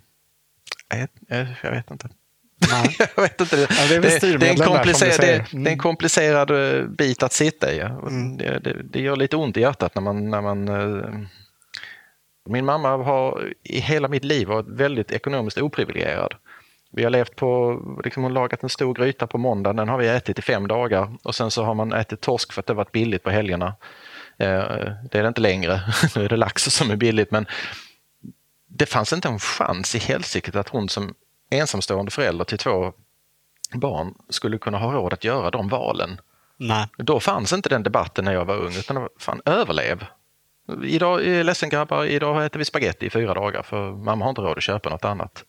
jag vet inte. jag vet inte. Det, ja, det, är det, det, är en komplicerad, det, mm. det, är en mm. komplicerad eh, bit att sitta i. Mm. Det, det, gör lite ont i hjärtat när man, när man min mamma har i hela mitt liv varit väldigt ekonomiskt oprivilegierad. Vi har levt på, liksom hon lagat en stor gryta på måndagen, den har vi ätit i fem dagar och sen så har man ätit torsk för att det varit billigt på helgerna. Eh, det är det inte längre, nu är det lax som är billigt men det fanns inte en chans i helsiktet att hon som ensamstående förälder till två barn skulle kunna ha råd att göra de valen. Nej. Då fanns inte den debatten när jag var ung, utan fan överlev. Idag eh, ledsen grabbar, idag äter vi spaghetti i fyra dagar för mamma har inte råd att köpa något annat.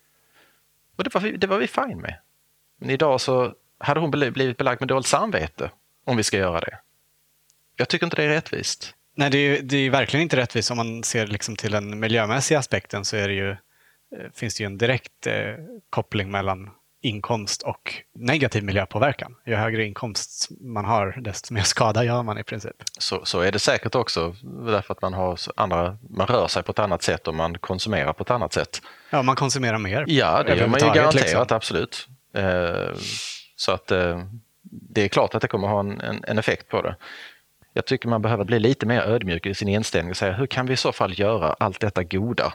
Och det var, vi, det var vi fine med. Men idag så hade hon blivit belagd med dåligt samvete om vi ska göra det. Jag tycker inte det är rättvist. Nej, det är, det är verkligen inte rättvist. Om man ser liksom till den miljömässiga aspekten så är det ju, eh, finns det ju en direkt eh, koppling mellan inkomst och negativ miljöpåverkan. Ju högre inkomst man har, desto mer skada gör man i princip. Så, så är det säkert också, därför att man, har andra, man rör sig på ett annat sätt och man konsumerar på ett annat sätt. Ja, man konsumerar mer. Ja, det gör man ju garanterat, liksom. absolut. Eh, så att eh, det är klart att det kommer ha en, en, en effekt på det. Jag tycker man behöver bli lite mer ödmjuk i sin inställning och säga hur kan vi i så fall göra allt detta goda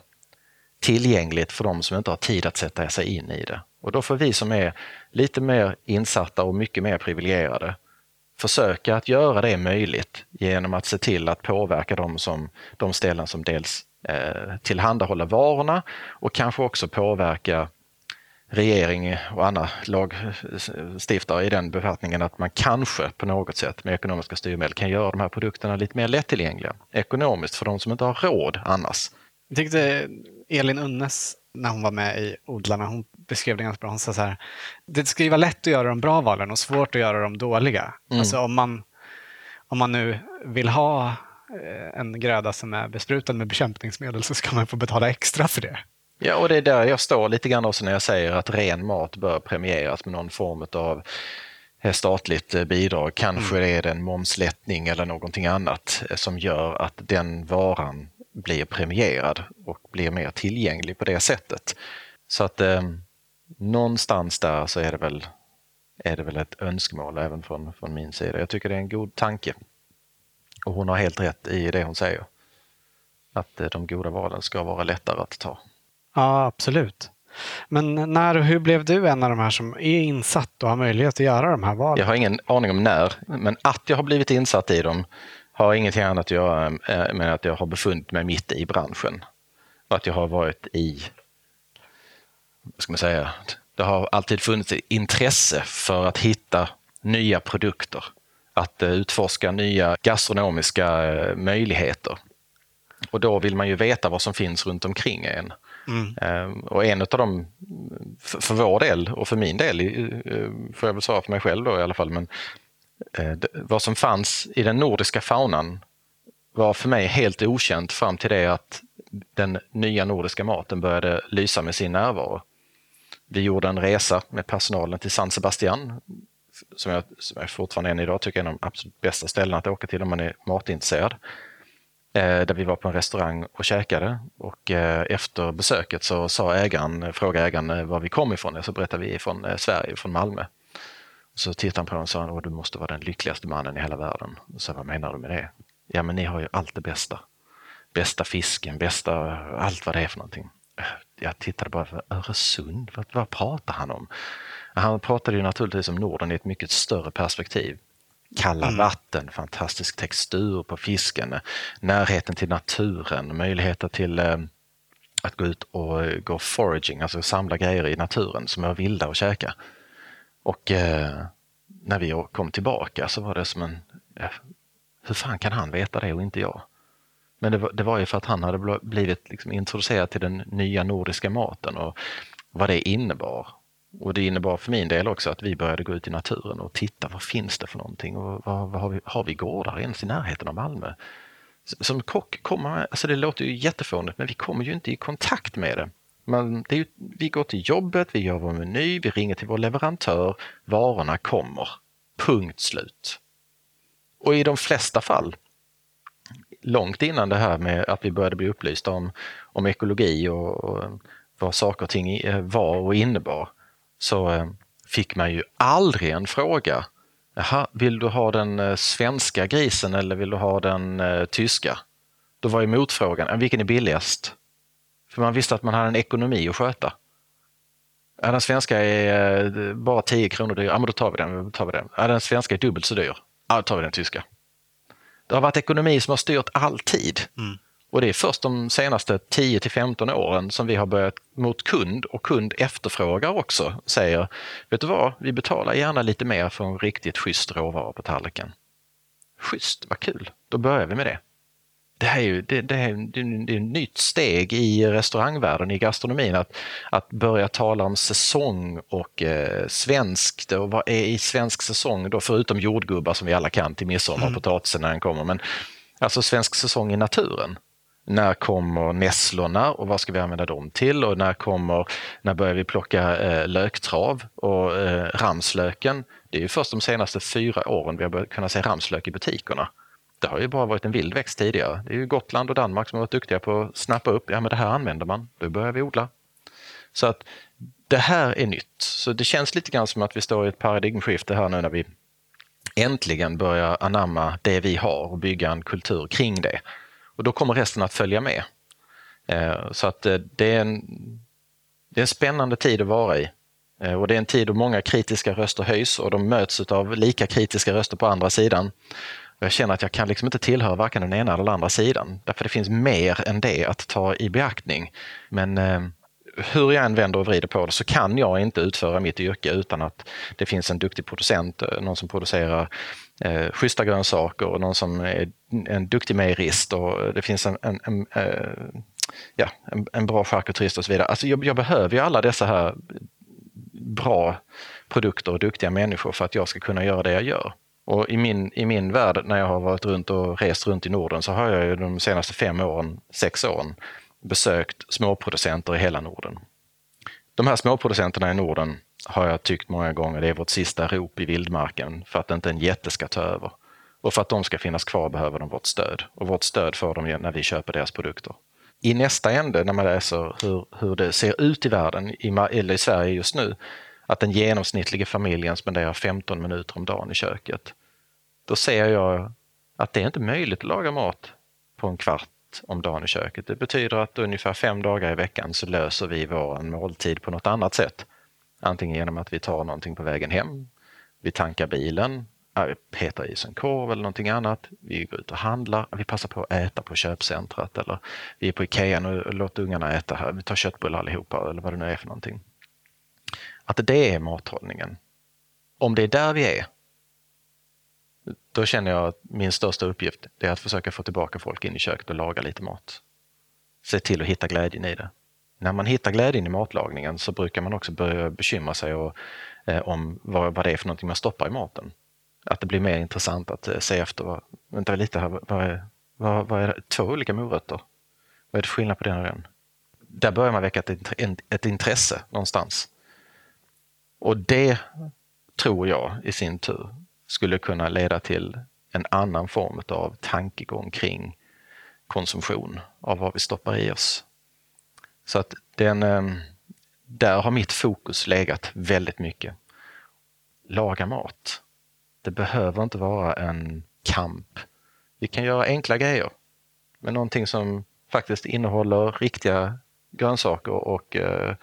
tillgängligt för de som inte har tid att sätta sig in i det. Och då får vi som är lite mer insatta och mycket mer privilegierade försöka att göra det möjligt genom att se till att påverka de, som, de ställen som dels eh, tillhandahåller varorna och kanske också påverka regering och andra lagstiftare i den befattningen att man kanske på något sätt med ekonomiska styrmedel kan göra de här produkterna lite mer lättillgängliga ekonomiskt för de som inte har råd annars. Jag tyckte Elin Unnes när hon var med i Odlarna, hon beskrev det ganska bra. Hon sa så här, det ska ju vara lätt att göra de bra valen och svårt att göra de dåliga. Mm. Alltså om man, om man nu vill ha eh, en gröda som är besprutad med bekämpningsmedel så ska man få betala extra för det. Ja, och det är där jag står lite grann också när jag säger att ren mat bör premieras med någon form av eh, statligt eh, bidrag. Kanske mm. är det en momslättning eller någonting annat som gör att den varan blir premierad och blir mer tillgänglig på det sättet. Så att eh, någonstans där så är det väl, är det väl ett önskemål även från, från min sida. Jag tycker det är en god tanke. Och hon har helt rätt i det hon säger. Att eh, de goda valen ska vara lättare att ta. Ja, absolut. Men när och hur blev du en av de här som är insatt och har möjlighet att göra de här valen? Jag har ingen aning om när, men att jag har blivit insatt i dem har ingenting annat att göra eh, med att jag har befunnit mig mitt i branschen. Och att jag har varit i, vad ska man säga, det har alltid funnits intresse för att hitta nya produkter, att eh, utforska nya gastronomiska eh, möjligheter. Och då vill man ju veta vad som finns runt omkring en. Mm. Ehm, och en av dem, för vår del och för min del, får jag väl svara för mig själv då i alla fall, men Eh, vad som fanns i den nordiska faunan var för mig helt okänt fram till det att den nya nordiska maten började lysa med sin närvaro. Vi gjorde en resa med personalen till San Sebastian som jag, som jag fortfarande än idag tycker är en av de absolut bästa ställena att åka till om man är matintresserad. Eh, där vi var på en restaurang och käkade och eh, efter besöket så sa ägaren, frågade ägaren eh, var vi kom ifrån. Så berättade vi från eh, Sverige, från Malmö. Så tittade han på honom och sa att du måste vara den lyckligaste mannen i hela världen. Så vad menar du med det? Ja, men ni har ju allt det bästa. Bästa fisken, bästa allt vad det är för någonting. Jag tittade bara Öresund, vad, vad pratar han om? Han pratade ju naturligtvis om Norden i ett mycket större perspektiv. Kalla mm. vatten, fantastisk textur på fisken, närheten till naturen, möjligheter till eh, att gå ut och eh, gå foraging, alltså samla grejer i naturen som är vilda och käka. Och eh, när vi kom tillbaka så var det som en, eh, hur fan kan han veta det och inte jag? Men det var, det var ju för att han hade blivit liksom introducerad till den nya nordiska maten och vad det innebar. Och det innebar för min del också att vi började gå ut i naturen och titta, vad finns det för någonting och vad, vad har, vi, har vi gårdar ens i närheten av Malmö? Som kock kommer alltså det låter ju jättefånigt men vi kommer ju inte i kontakt med det. Man, är, vi går till jobbet, vi gör vår meny, vi ringer till vår leverantör, varorna kommer. Punkt slut. Och i de flesta fall, långt innan det här med att vi började bli upplysta om, om ekologi och, och vad saker och ting eh, var och innebar, så eh, fick man ju aldrig en fråga. Jaha, vill du ha den eh, svenska grisen eller vill du ha den tyska? Då var ju motfrågan, vilken är billigast? För man visste att man hade en ekonomi att sköta. Ja, den svenska är eh, bara 10 kronor dyr, ja men då tar vi den. Tar vi den. Ja, den svenska är dubbelt så dyr, ja då tar vi den tyska. Det har varit ekonomi som har styrt alltid. Mm. Och det är först de senaste 10 till 15 åren som vi har börjat mot kund och kund efterfrågar också säger, vet du vad, vi betalar gärna lite mer för en riktigt schysst råvara på tallriken. Schysst, vad kul, då börjar vi med det det här är ju det, det är, det är ett nytt steg i restaurangvärlden, i gastronomin, att, att börja tala om säsong och eh, svenskt. Och vad är i svensk säsong då, förutom jordgubbar som vi alla kan till midsommar, mm. potatisen när den kommer. Men alltså svensk säsong i naturen. När kommer nässlorna och vad ska vi använda dem till? Och när, kommer, när börjar vi plocka eh, löktrav och eh, ramslöken? Det är ju först de senaste fyra åren vi har börjat kunna se ramslök i butikerna det har ju bara varit en vild växt tidigare. Det är ju Gotland och Danmark som har varit duktiga på att snappa upp, ja men det här använder man, då börjar vi odla. Så att det här är nytt. Så det känns lite grann som att vi står i ett paradigmskifte här nu när vi äntligen börjar anamma det vi har och bygga en kultur kring det. Och då kommer resten att följa med. Eh, så att eh, det är en, det är en spännande tid att vara i. Eh, och det är en tid då många kritiska röster höjs och de möts av lika kritiska röster på andra sidan. Jag känner att jag kan liksom inte tillhöra varken den ena eller den andra sidan. Därför det finns mer än det att ta i beaktning. Men eh, hur jag än vänder och vrider på det så kan jag inte utföra mitt yrke utan att det finns en duktig producent, eh, någon som producerar eh, schyssta grönsaker och någon som är en duktig mejerist och det finns en, en, en eh, ja, en, en bra charkuterist och så vidare. Alltså jag, jag behöver ju alla dessa här bra produkter och duktiga människor för att jag ska kunna göra det jag gör. Och i min, i min värld, när jag har varit runt och rest runt i Norden, så har jag ju de senaste fem åren, sex åren, besökt småproducenter i hela Norden. De här småproducenterna i Norden har jag tyckt många gånger, det är vårt sista rop i vildmarken för att inte en jätte ska ta över. Och för att de ska finnas kvar behöver de vårt stöd. Och vårt stöd får de när vi köper deras produkter. I nästa ände, när man läser hur, hur det ser ut i världen, i, eller i Sverige just nu, att den genomsnittliga familjen spenderar 15 minuter om dagen i köket. Då ser jag att det är inte möjligt att laga mat på en kvart om dagen i köket. Det betyder att ungefär fem dagar i veckan så löser vi vår måltid på något annat sätt. Antingen genom att vi tar någonting på vägen hem, vi tankar bilen, äh, petar i oss en korv eller någonting annat. Vi går ut och handlar, vi passar på att äta på köpcentret eller vi är på Ikea och låter ungarna äta här. Vi tar köttbullar allihopa eller vad det nu är för någonting. Att det är mathållningen. Om det är där vi är, då känner jag att min största uppgift är att försöka få tillbaka folk in i köket och laga lite mat. Se till att hitta glädjen i det. När man hittar glädjen i matlagningen så brukar man också börja bekymra sig och, eh, om vad, vad det är för någonting man stoppar i maten. Att det blir mer intressant att eh, se efter, vad, vänta lite här, vad är, vad, vad är det? två olika morötter? Vad är det för skillnad på den och den? Där börjar man väcka ett, ett intresse någonstans. Och det tror jag i sin tur skulle kunna leda till en annan form av tankegång kring konsumtion av vad vi stoppar i oss. Så att den, eh, där har mitt fokus legat väldigt mycket. Laga mat. Det behöver inte vara en kamp. Vi kan göra enkla grejer, men någonting som faktiskt innehåller riktiga grönsaker och, eh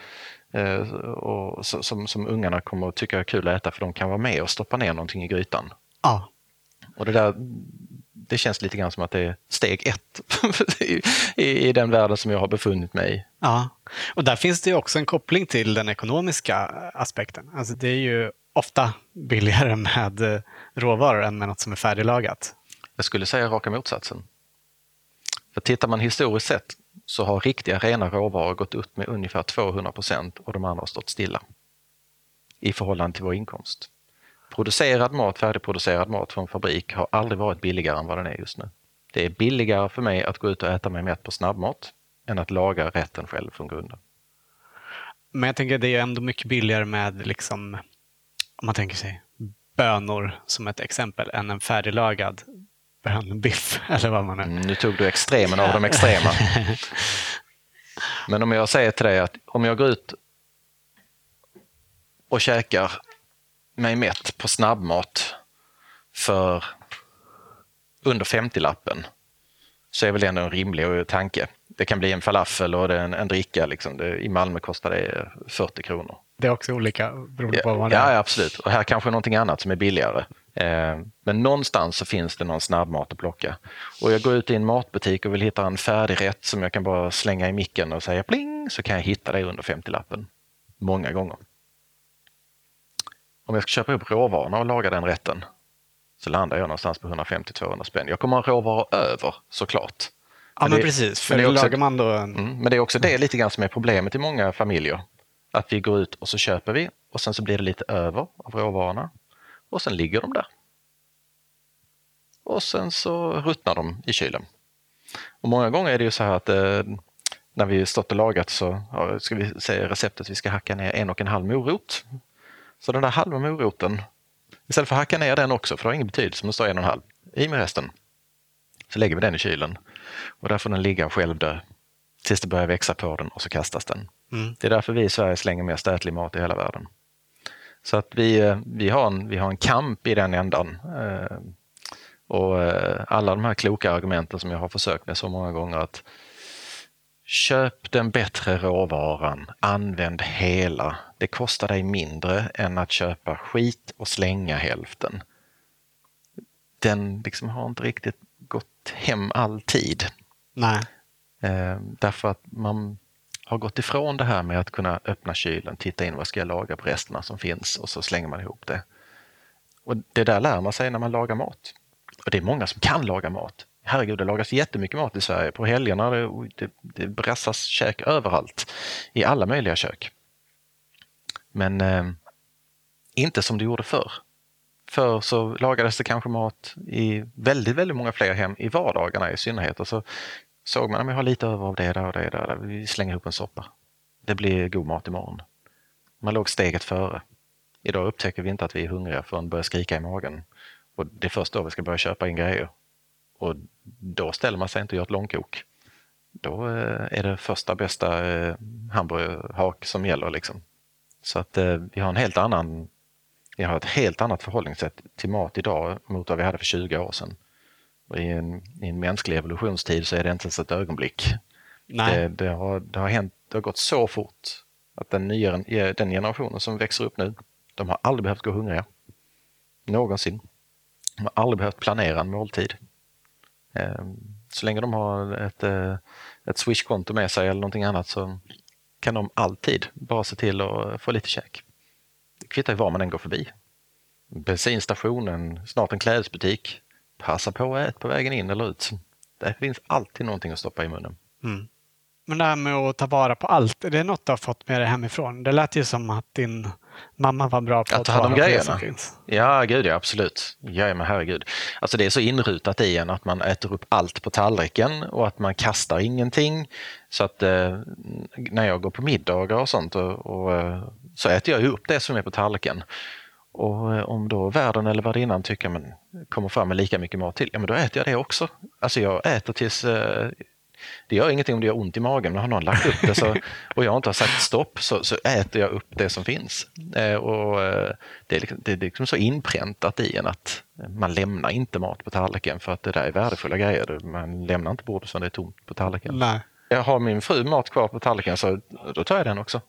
och som, som ungarna kommer att tycka är kul att äta för de kan vara med och stoppa ner någonting i grytan. Ja. Och det där det känns lite grann som att det är steg ett i, i, den världen som jag har befunnit mig i. Ja, och där finns det också en koppling till den ekonomiska aspekten. Alltså det är ju ofta billigare med eh, råvaror än med något som är färdiglagat. Jag skulle säga raka motsatsen. För tittar man historiskt sett så har riktiga rena råvaror gått upp med ungefär 200 procent och de andra har stått stilla i förhållande till vår inkomst. Producerad mat, färdigproducerad mat från fabrik har aldrig varit billigare än vad den är just nu. Det är billigare för mig att gå ut och äta mig mätt på snabbmat än att laga rätten själv från grunden. Men jag tänker att det är ändå mycket billigare med, liksom, om man tänker sig bönor som ett exempel, än en färdiglagad bönbiff eller vad man är. Mm, nu tog du extremen av de extrema. Men om jag säger till dig att om jag går ut och käkar mig mätt på snabbmat för under 50-lappen så är väl det ändå en rimlig tanke. Det kan bli en falafel och en, en dricka. Liksom. Det, I Malmö kostar det 40 kronor. Det är också olika beroende på vad man är. Ja, absolut. Och här kanske någonting annat som är billigare. Eh, men någonstans så finns det någon snabbmat att plocka. Och jag går ut i en matbutik och vill hitta en färdig rätt som jag kan bara slänga i micken och säga pling så kan jag hitta det under 50-lappen. Många gånger om jag ska köpa upp råvarorna och laga den rätten så landar jag någonstans på 150-200 spänn. Jag kommer ha råvaror över såklart. Ja, men, men det, precis. För men det, också, lagar man då en... mm, men det är också det lite grann som är problemet i många familjer. Att vi går ut och så köper vi och sen så blir det lite över av råvarorna och sen ligger de där. Och sen så ruttnar de i kylen. Och många gånger är det ju så här att eh, när vi stått och lagat så ja, ska vi säga receptet vi ska hacka ner en och en halv morot så den där halva moroten, istället för att hacka ner den också, för det har ingen betydelse om det står en och en halv, i med resten. Så lägger vi den i kylen och där får den ligga och självdö tills det börjar växa på den och så kastas den. Mm. Det är därför vi i Sverige slänger mest ätlig mat i hela världen. Så att vi, eh, vi, har, en, vi har en kamp i den ändan. Eh, och eh, alla de här kloka argumenten som jag har försökt med så många gånger att Köp den bättre råvaran, använd hela. Det kostar dig mindre än att köpa skit och slänga hälften. Den liksom har inte riktigt gått hem alltid. Nej. Därför att man har gått ifrån det här med att kunna öppna kylen, titta in vad ska jag laga på resterna som finns och så slänger man ihop det. Och Det där lär man sig när man lagar mat. Och det är många som kan laga mat herregud, det lagas jättemycket mat i Sverige. På helgerna det, det, det brassas käk överallt, i alla möjliga kök. Men eh, inte som det gjorde förr. Förr så lagades det kanske mat i väldigt, väldigt många fler hem i vardagarna i synnerhet. Och så såg man att vi har lite över av det där och det där. Vi slänger ihop en soppa. Det blir god mat imorgon. Man låg steget före. Idag upptäcker vi inte att vi är hungriga förrän börjar skrika i magen. Och det är först då vi ska börja köpa in grejer. Och då ställer man sig inte och gör ett långkok. Då eh, är det första bästa eh, hamburgerhak som gäller. Liksom. Så att eh, vi har en helt annan vi har ett helt annat förhållningssätt till mat idag mot vad vi hade för 20 år sedan. Och i, en, I en mänsklig evolutionstid så är det inte ens ett ögonblick. Det, det, har, det, har hänt, det har gått så fort att den, nya, den generationen som växer upp nu, de har aldrig behövt gå hungriga. Någonsin. De har aldrig behövt planera en måltid. Ehm, så länge de har ett, eh, ett Swish-konto med sig eller någonting annat så kan de alltid bara se till att få lite käk. Det kvittar ju var man än går förbi. Bensinstationen, snart en klädesbutik. Passa på att äta på vägen in eller ut. Det finns alltid någonting att stoppa i munnen. Mm. Men det här med att ta vara på allt, är det något du har fått med dig hemifrån? Det lät ju som att din mamma var bra på att, att ta hand om grejerna. Ja, gud ja, absolut. Ja, men herregud. Alltså det är så inrutat i en att man äter upp allt på tallriken och att man kastar ingenting. Så att eh, när jag går på middagar och sånt och, och, eh, så äter jag upp det som är på tallriken. Och eh, om då värden eller värdinnan tycker men kommer fram med lika mycket mat till, ja men då äter jag det också. Alltså jag äter tills eh, det gör ingenting om det gör ont i magen, men har någon lagt upp det så, och jag inte har sagt stopp så, så äter jag upp det som finns. Eh, och, eh, det, är liksom, det är liksom så inpräntat i en att man lämnar inte mat på tallriken för att det där är värdefulla grejer. Man lämnar inte bordet så det är tomt på tallriken. Nej. Jag har min fru mat kvar på tallriken så då tar jag den också.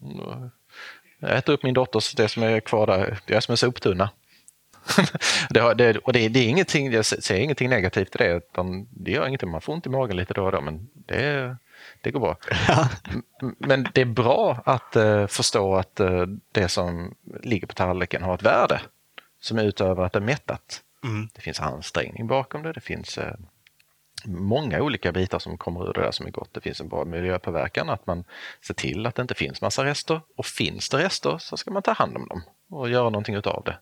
Jag äter upp min dotters, det som är kvar där, det är som en soptunna. det, det, och det, det, är ingenting, jag ser ingenting negativt i det, utan det gör ingenting. Man får ont i magen lite då och då, men det, det går bra. Men det är bra att uh, förstå att uh, det som ligger på tallriken har ett värde som är utöver att det är mättat. Mm. Det finns ansträngning bakom det, det finns uh, många olika bitar som kommer ur det där som är gott. Det finns en bra miljöpåverkan, att man ser till att det inte finns massa rester. Och finns det rester så ska man ta hand om dem och göra någonting utav det.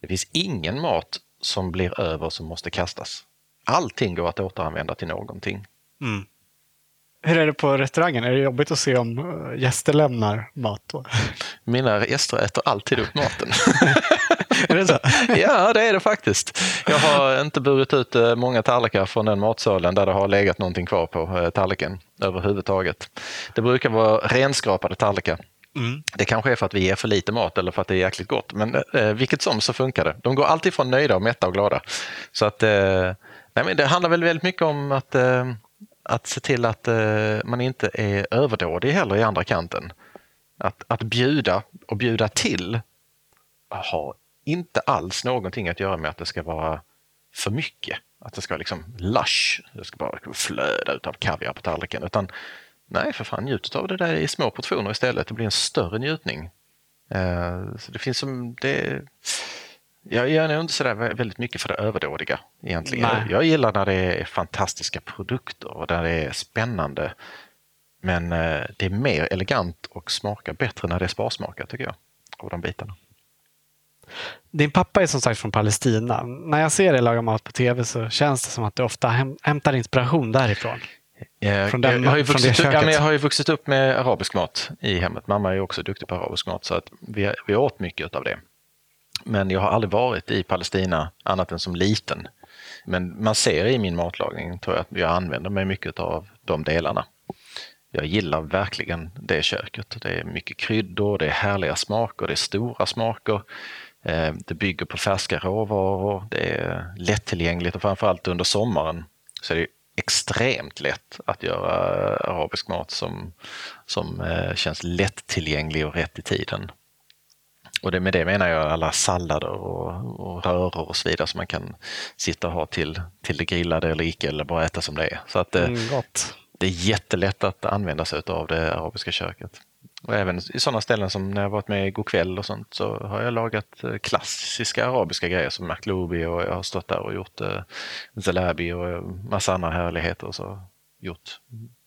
Det finns ingen mat som blir över som måste kastas. Allting går att återanvända till någonting. Mm. Hur är det på restaurangen? Är det jobbigt att se om eh, gäster lämnar mat? Då? Mina gäster äter alltid upp maten. är det så? ja, det är det faktiskt. Jag har inte burit ut eh, många tallrikar från den matsalen där det har legat någonting kvar på eh, tallriken överhuvudtaget. Det brukar vara renskrapade tallrikar. Mm. Det kanske är för att vi ger för lite mat eller för att det är jäkligt gott, men eh, vilket som så funkar det. De går alltid från nöjda och mätta och glada. Så att, eh, nej, men det handlar väl väldigt mycket om att, eh, att se till att eh, man inte är överdådig heller i andra kanten. Att, att bjuda och bjuda till har inte alls någonting att göra med att det ska vara för mycket. Att det ska vara liksom lush, det ska bara flöda av kaviar på tallriken. Utan Nej, för fan, njut av det där i små portioner istället. Det blir en större njutning. Uh, så det finns som, det, jag gör nog inte sådär väldigt mycket för det överdådiga egentligen. Nej. Jag gillar när det är fantastiska produkter och där det är spännande. Men uh, det är mer elegant och smakar bättre när det är sparsmakat tycker jag. Av de bitarna. Din pappa är som sagt från Palestina. När jag ser dig laga mat på tv så känns det som att du ofta hämtar inspiration därifrån. Från den, jag, har ju vuxit, upp, ja, men jag har ju vuxit upp med arabisk mat i hemmet. Mamma är också duktig på arabisk mat så att vi, vi åt mycket av det. Men jag har aldrig varit i Palestina annat än som liten. Men man ser i min matlagning tror jag att jag använder mig mycket av de delarna. Jag gillar verkligen det köket. Det är mycket kryddor, det är härliga smaker, det är stora smaker. Eh, det bygger på färska råvaror, det är lättillgängligt och framförallt under sommaren så är det extremt lätt att göra arabisk mat som, som eh, känns lättillgänglig och rätt i tiden. Och det, med det menar jag alla sallader och, och röror och så vidare som man kan sitta och ha till, till det grillade eller icke eller bara äta som det är. Så att, eh, mm. Det är jättelätt att använda sig av det arabiska köket. Och även i sådana ställen som när jag varit med i Go'kväll och sånt så har jag lagat eh, klassiska arabiska grejer som makloubi och jag har stått där och gjort eh, zalabi och massa andra härligheter och så gjort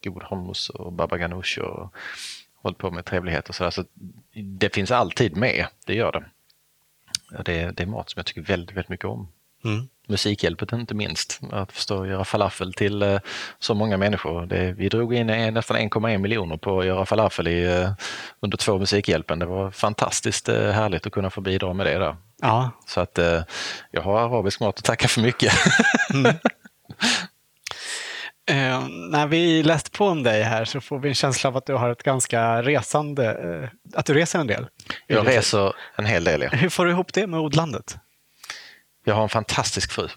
god hummus och baba ganoush och hållit på med trevligheter och sådär. Så det finns alltid med, det gör det. Det, det är mat som jag tycker väldigt, väldigt mycket om. Mm. Musikhjälpet inte minst, att förstå göra falafel till eh, så många människor. Det, vi drog in nästan 1,1 miljoner på att göra falafel i, eh, under två Musikhjälpen. Det var fantastiskt eh, härligt att kunna få bidra med det där. Ja. Så att jag har arabisk mat att tacka för mycket. Mm. Eh, när vi läste på om dig här så får vi en känsla av att du har ett ganska resande, eh, att du reser en del. Jag reser en hel del, ja. Hur får du ihop det med odlandet? Jag har en fantastisk fru.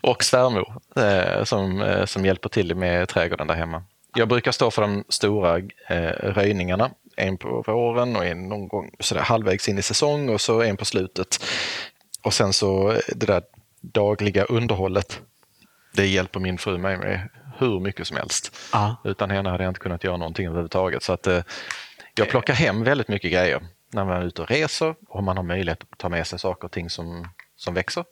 och svärmor eh, som, eh, som hjälper till med trädgården där hemma. Jag brukar stå för de stora eh, röjningarna. En på våren och en någon gång så där, halvvägs in i säsong och så en på slutet. Och sen så eh, det där dagliga underhållet. Det hjälper min fru mig med hur mycket som helst. Ja. Utan henne hade jag inte kunnat göra någonting överhuvudtaget. Så att, eh, jag plockar hem väldigt mycket grejer när man är ute och reser och man har möjlighet att ta med sig saker och ting som, som växer.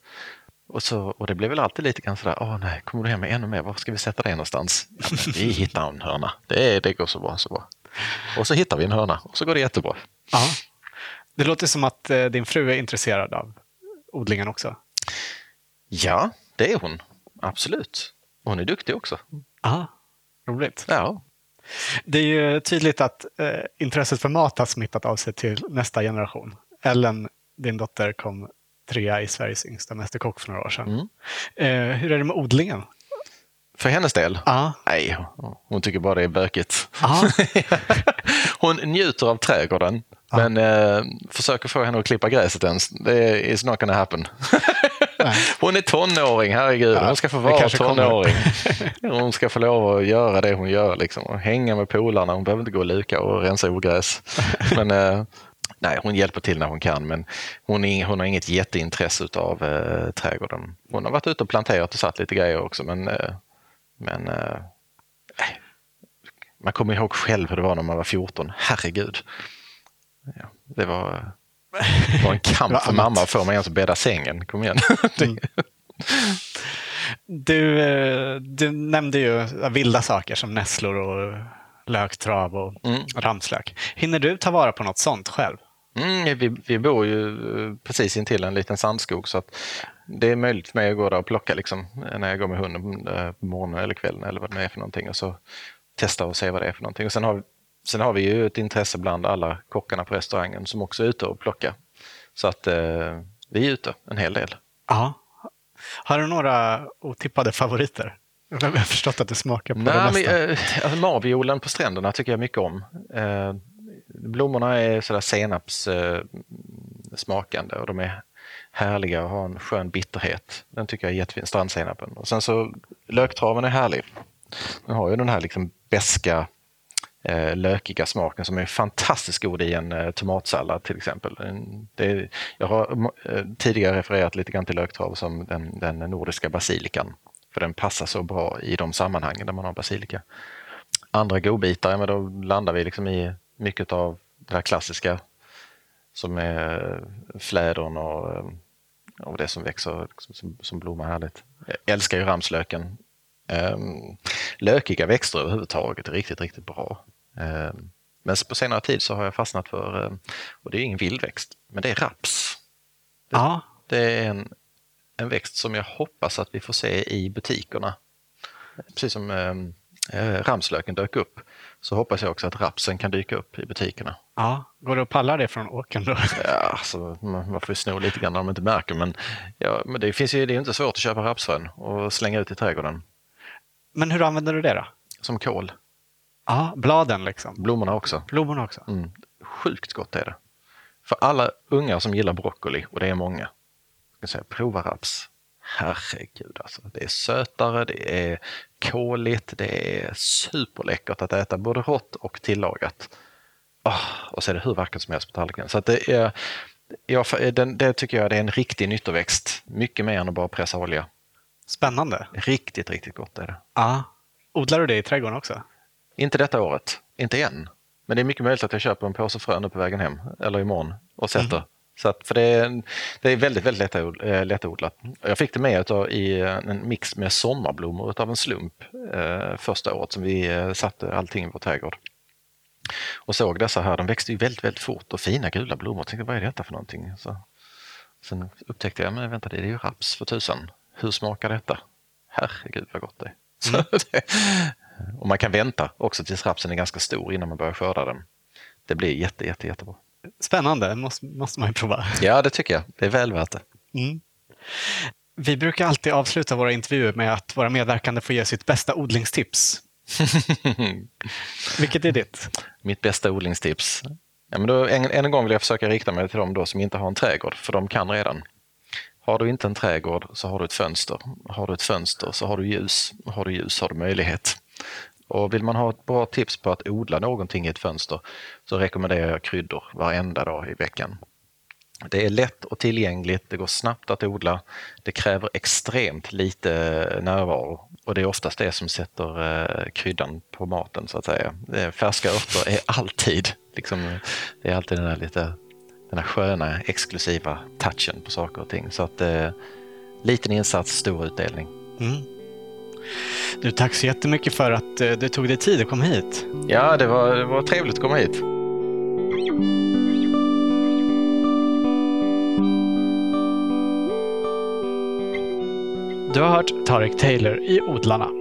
Och, så, och det blir väl alltid lite grann sådär, åh nej, kommer du hem med ännu mer? Var ska vi sätta det någonstans? Ja, vi hittar en hörna. Det, det går så bra, så bra. Och så hittar vi en hörna och så går det jättebra. Ja. Det låter som att eh, din fru är intresserad av odlingen också. Ja, det är hon. Absolut. Hon är duktig också. Ja, roligt. Ja, Det är ju tydligt att eh, intresset för mat har smittat av sig till nästa generation. Ellen, din dotter, kom trea i Sveriges yngsta Mästerkock för några år sedan. Mm. Eh, hur är det med odlingen? för hennes del. Ja. Nej, hon tycker bara det är bökigt. Ja. Hon njuter av trädgården, men eh, försöker få henne att klippa gräset ens. Det är it's not gonna happen. hon är tonåring, herregud. Ja, hon ska få vara tonåring. hon ska få lov att göra det hon gör, liksom, och hänga med polarna. Hon behöver inte gå och luka och rensa ogräs. men, eh, nej, hon hjälper till när hon kan, men hon, är, hon har inget jätteintresse av eh, trädgården. Hon har varit ute och planterat och satt lite grejer också, men, eh, men eh, man kommer ihåg själv hur det var när man var 14. Herregud. Ja, det, var, det var en kamp för mamma att få mig ens att bädda sängen. Kom igen. Mm. Du, eh, du nämnde ju vilda saker som nässlor och löktrav och Mm. ramslök. Hinner du ta vara på något sånt själv? Mm, vi, vi bor ju eh, precis intill en liten sandskog så att det är möjligt för mig att gå där och plocka liksom, när jag går med hunden eh, på morgonen eller kvällen eller vad det är för någonting och så testa och se vad det är för någonting. Och sen, har, sen har vi ju ett intresse bland alla kockarna på restaurangen som också är ute och plockar. Så att eh, vi är ute en hel del. Ja. Har du några otippade favoriter? Jag har förstått att du smakar på det Nej, mesta. men, eh, alltså, marviolen på stränderna tycker jag mycket om. Eh, blommorna är sådär senaps eh, och de är härliga och har en skön bitterhet. Den tycker jag är jättefin, strandsenapen. Och sen så löktraven är härlig. Den har ju den här liksom beska eh, lökiga smaken som är fantastiskt god i en eh, tomatsallad till exempel. Det är, jag har eh, tidigare refererat lite grann till löktrav som den, den nordiska basilikan. För den passar så bra i de sammanhangen där man har basilika. Andra godbitar, men då landar vi liksom i mycket av det här klassiska som är eh, flädern och, eh, och det som växer liksom som, som blommar härligt. Jag älskar ju ramslöken. Um, lökiga växter överhuvudtaget är riktigt, riktigt bra. Ehm, men på senare tid så har jag fastnat för, eh, och det är ingen vildväxt, men det är raps. Ja, Det är en, en växt som jag hoppas att vi får se i butikerna. Precis som eh, ramslöken dök upp så hoppas jag också att rapsen kan dyka upp i butikerna. ja. Går det att palla det från åkern då? Ja, alltså, man man får ju sno lite grann när de inte märker men, ja, men det, finns ju, det är inte svårt att köpa rapsfrön och slänga ut i trädgården. Men hur använder du det då? Som kål. Ja, bladen liksom. Blommorna också. Blommorna också. Mm. Sjukt gott är det. För alla ungar som gillar broccoli, och det är många, ska säga, prova raps. Herregud alltså. Det är sötare, det är kåligt, det är superläckert att äta både rått och tillagat. Åh, och så är det hur vackert som helst på tallriken. Så det, är, ja, för- den, det tycker jag det är en riktig nyttoväxt. Mycket mer än att bara pressa olja. Spännande. Riktigt, riktigt gott är det. Ja. Odlar du det i trädgården också? Inte detta året, inte än. Men det är mycket möjligt att jag köper en påse frön nu på vägen hem, eller imorgon, och sätter. Så att, för det är, det är väldigt, väldigt lättod- eh, lättodlat. Jag fick det med utav, i en mix med sommarblommor utav en slump eh, första året som vi eh, satte allting i vår trädgård. Och såg dessa här, de växte ju väldigt, väldigt fort och fina gula blommor. Jag tänkte, vad är detta för någonting? Så, sen upptäckte jag, men vänta, det är ju raps för tusan. Hur smakar detta? Herregud vad gott det är. Det, och man kan vänta också tills rapsen är ganska stor innan man börjar skörda den. Det blir jätte, jätte, jättebra. Spännande, måste, måste man ju prova. Ja, det tycker jag. Det är väl värt det. Mm. Vi brukar alltid avsluta våra intervjuer med att våra medverkande får ge sitt bästa odlingstips. Vilket är ditt? Mitt bästa odlingstips. Ja, men då, än en gång vill jag försöka rikta mig till dem då som inte har en trädgård, för de kan redan. Har du inte en trädgård så har du ett fönster. Har du ett fönster så har du ljus. Har du ljus har du möjlighet. Och vill man ha ett bra tips på att odla någonting i ett fönster så rekommenderar jag kryddor varenda dag i veckan. Det är lätt och tillgängligt, det går snabbt att odla, det kräver extremt lite eh, närvaro och det är oftast det som sätter eh, kryddan på maten så att säga. Eh, färska örter är alltid, liksom, det är alltid den där lite den här sköna exklusiva touchen på saker och ting. Så att eh, liten insats, stor utdelning. Mm. Du, tack så jättemycket för att eh, du tog dig tid att komma hit. Ja, det var, det var trevligt att komma hit. Du har hört Tarek Taylor i Odlarna.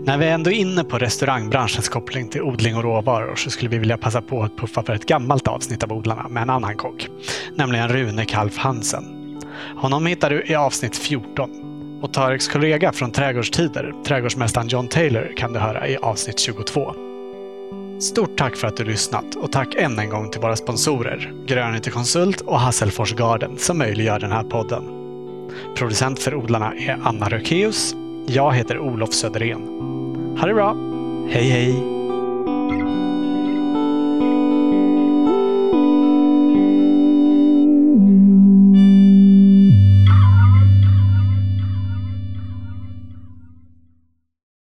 När vi ändå är inne på restaurangbranschens koppling till odling och råvaror så skulle vi vilja passa på att puffa för ett gammalt avsnitt av Odlarna med en annan kock, nämligen Rune Kalf Hansen. Honom hittar du i avsnitt 14 och Tareks kollega från Trädgårdstider, trädgårdsmästaren John Taylor, kan du höra i avsnitt 22. Stort tack för att du lyssnat och tack än en gång till våra sponsorer Grönyte Konsult och Hasselfors Garden som möjliggör den här podden. Producent för odlarna är Anna Rökeus. Jag heter Olof Söderén. Ha det bra! Hej hej!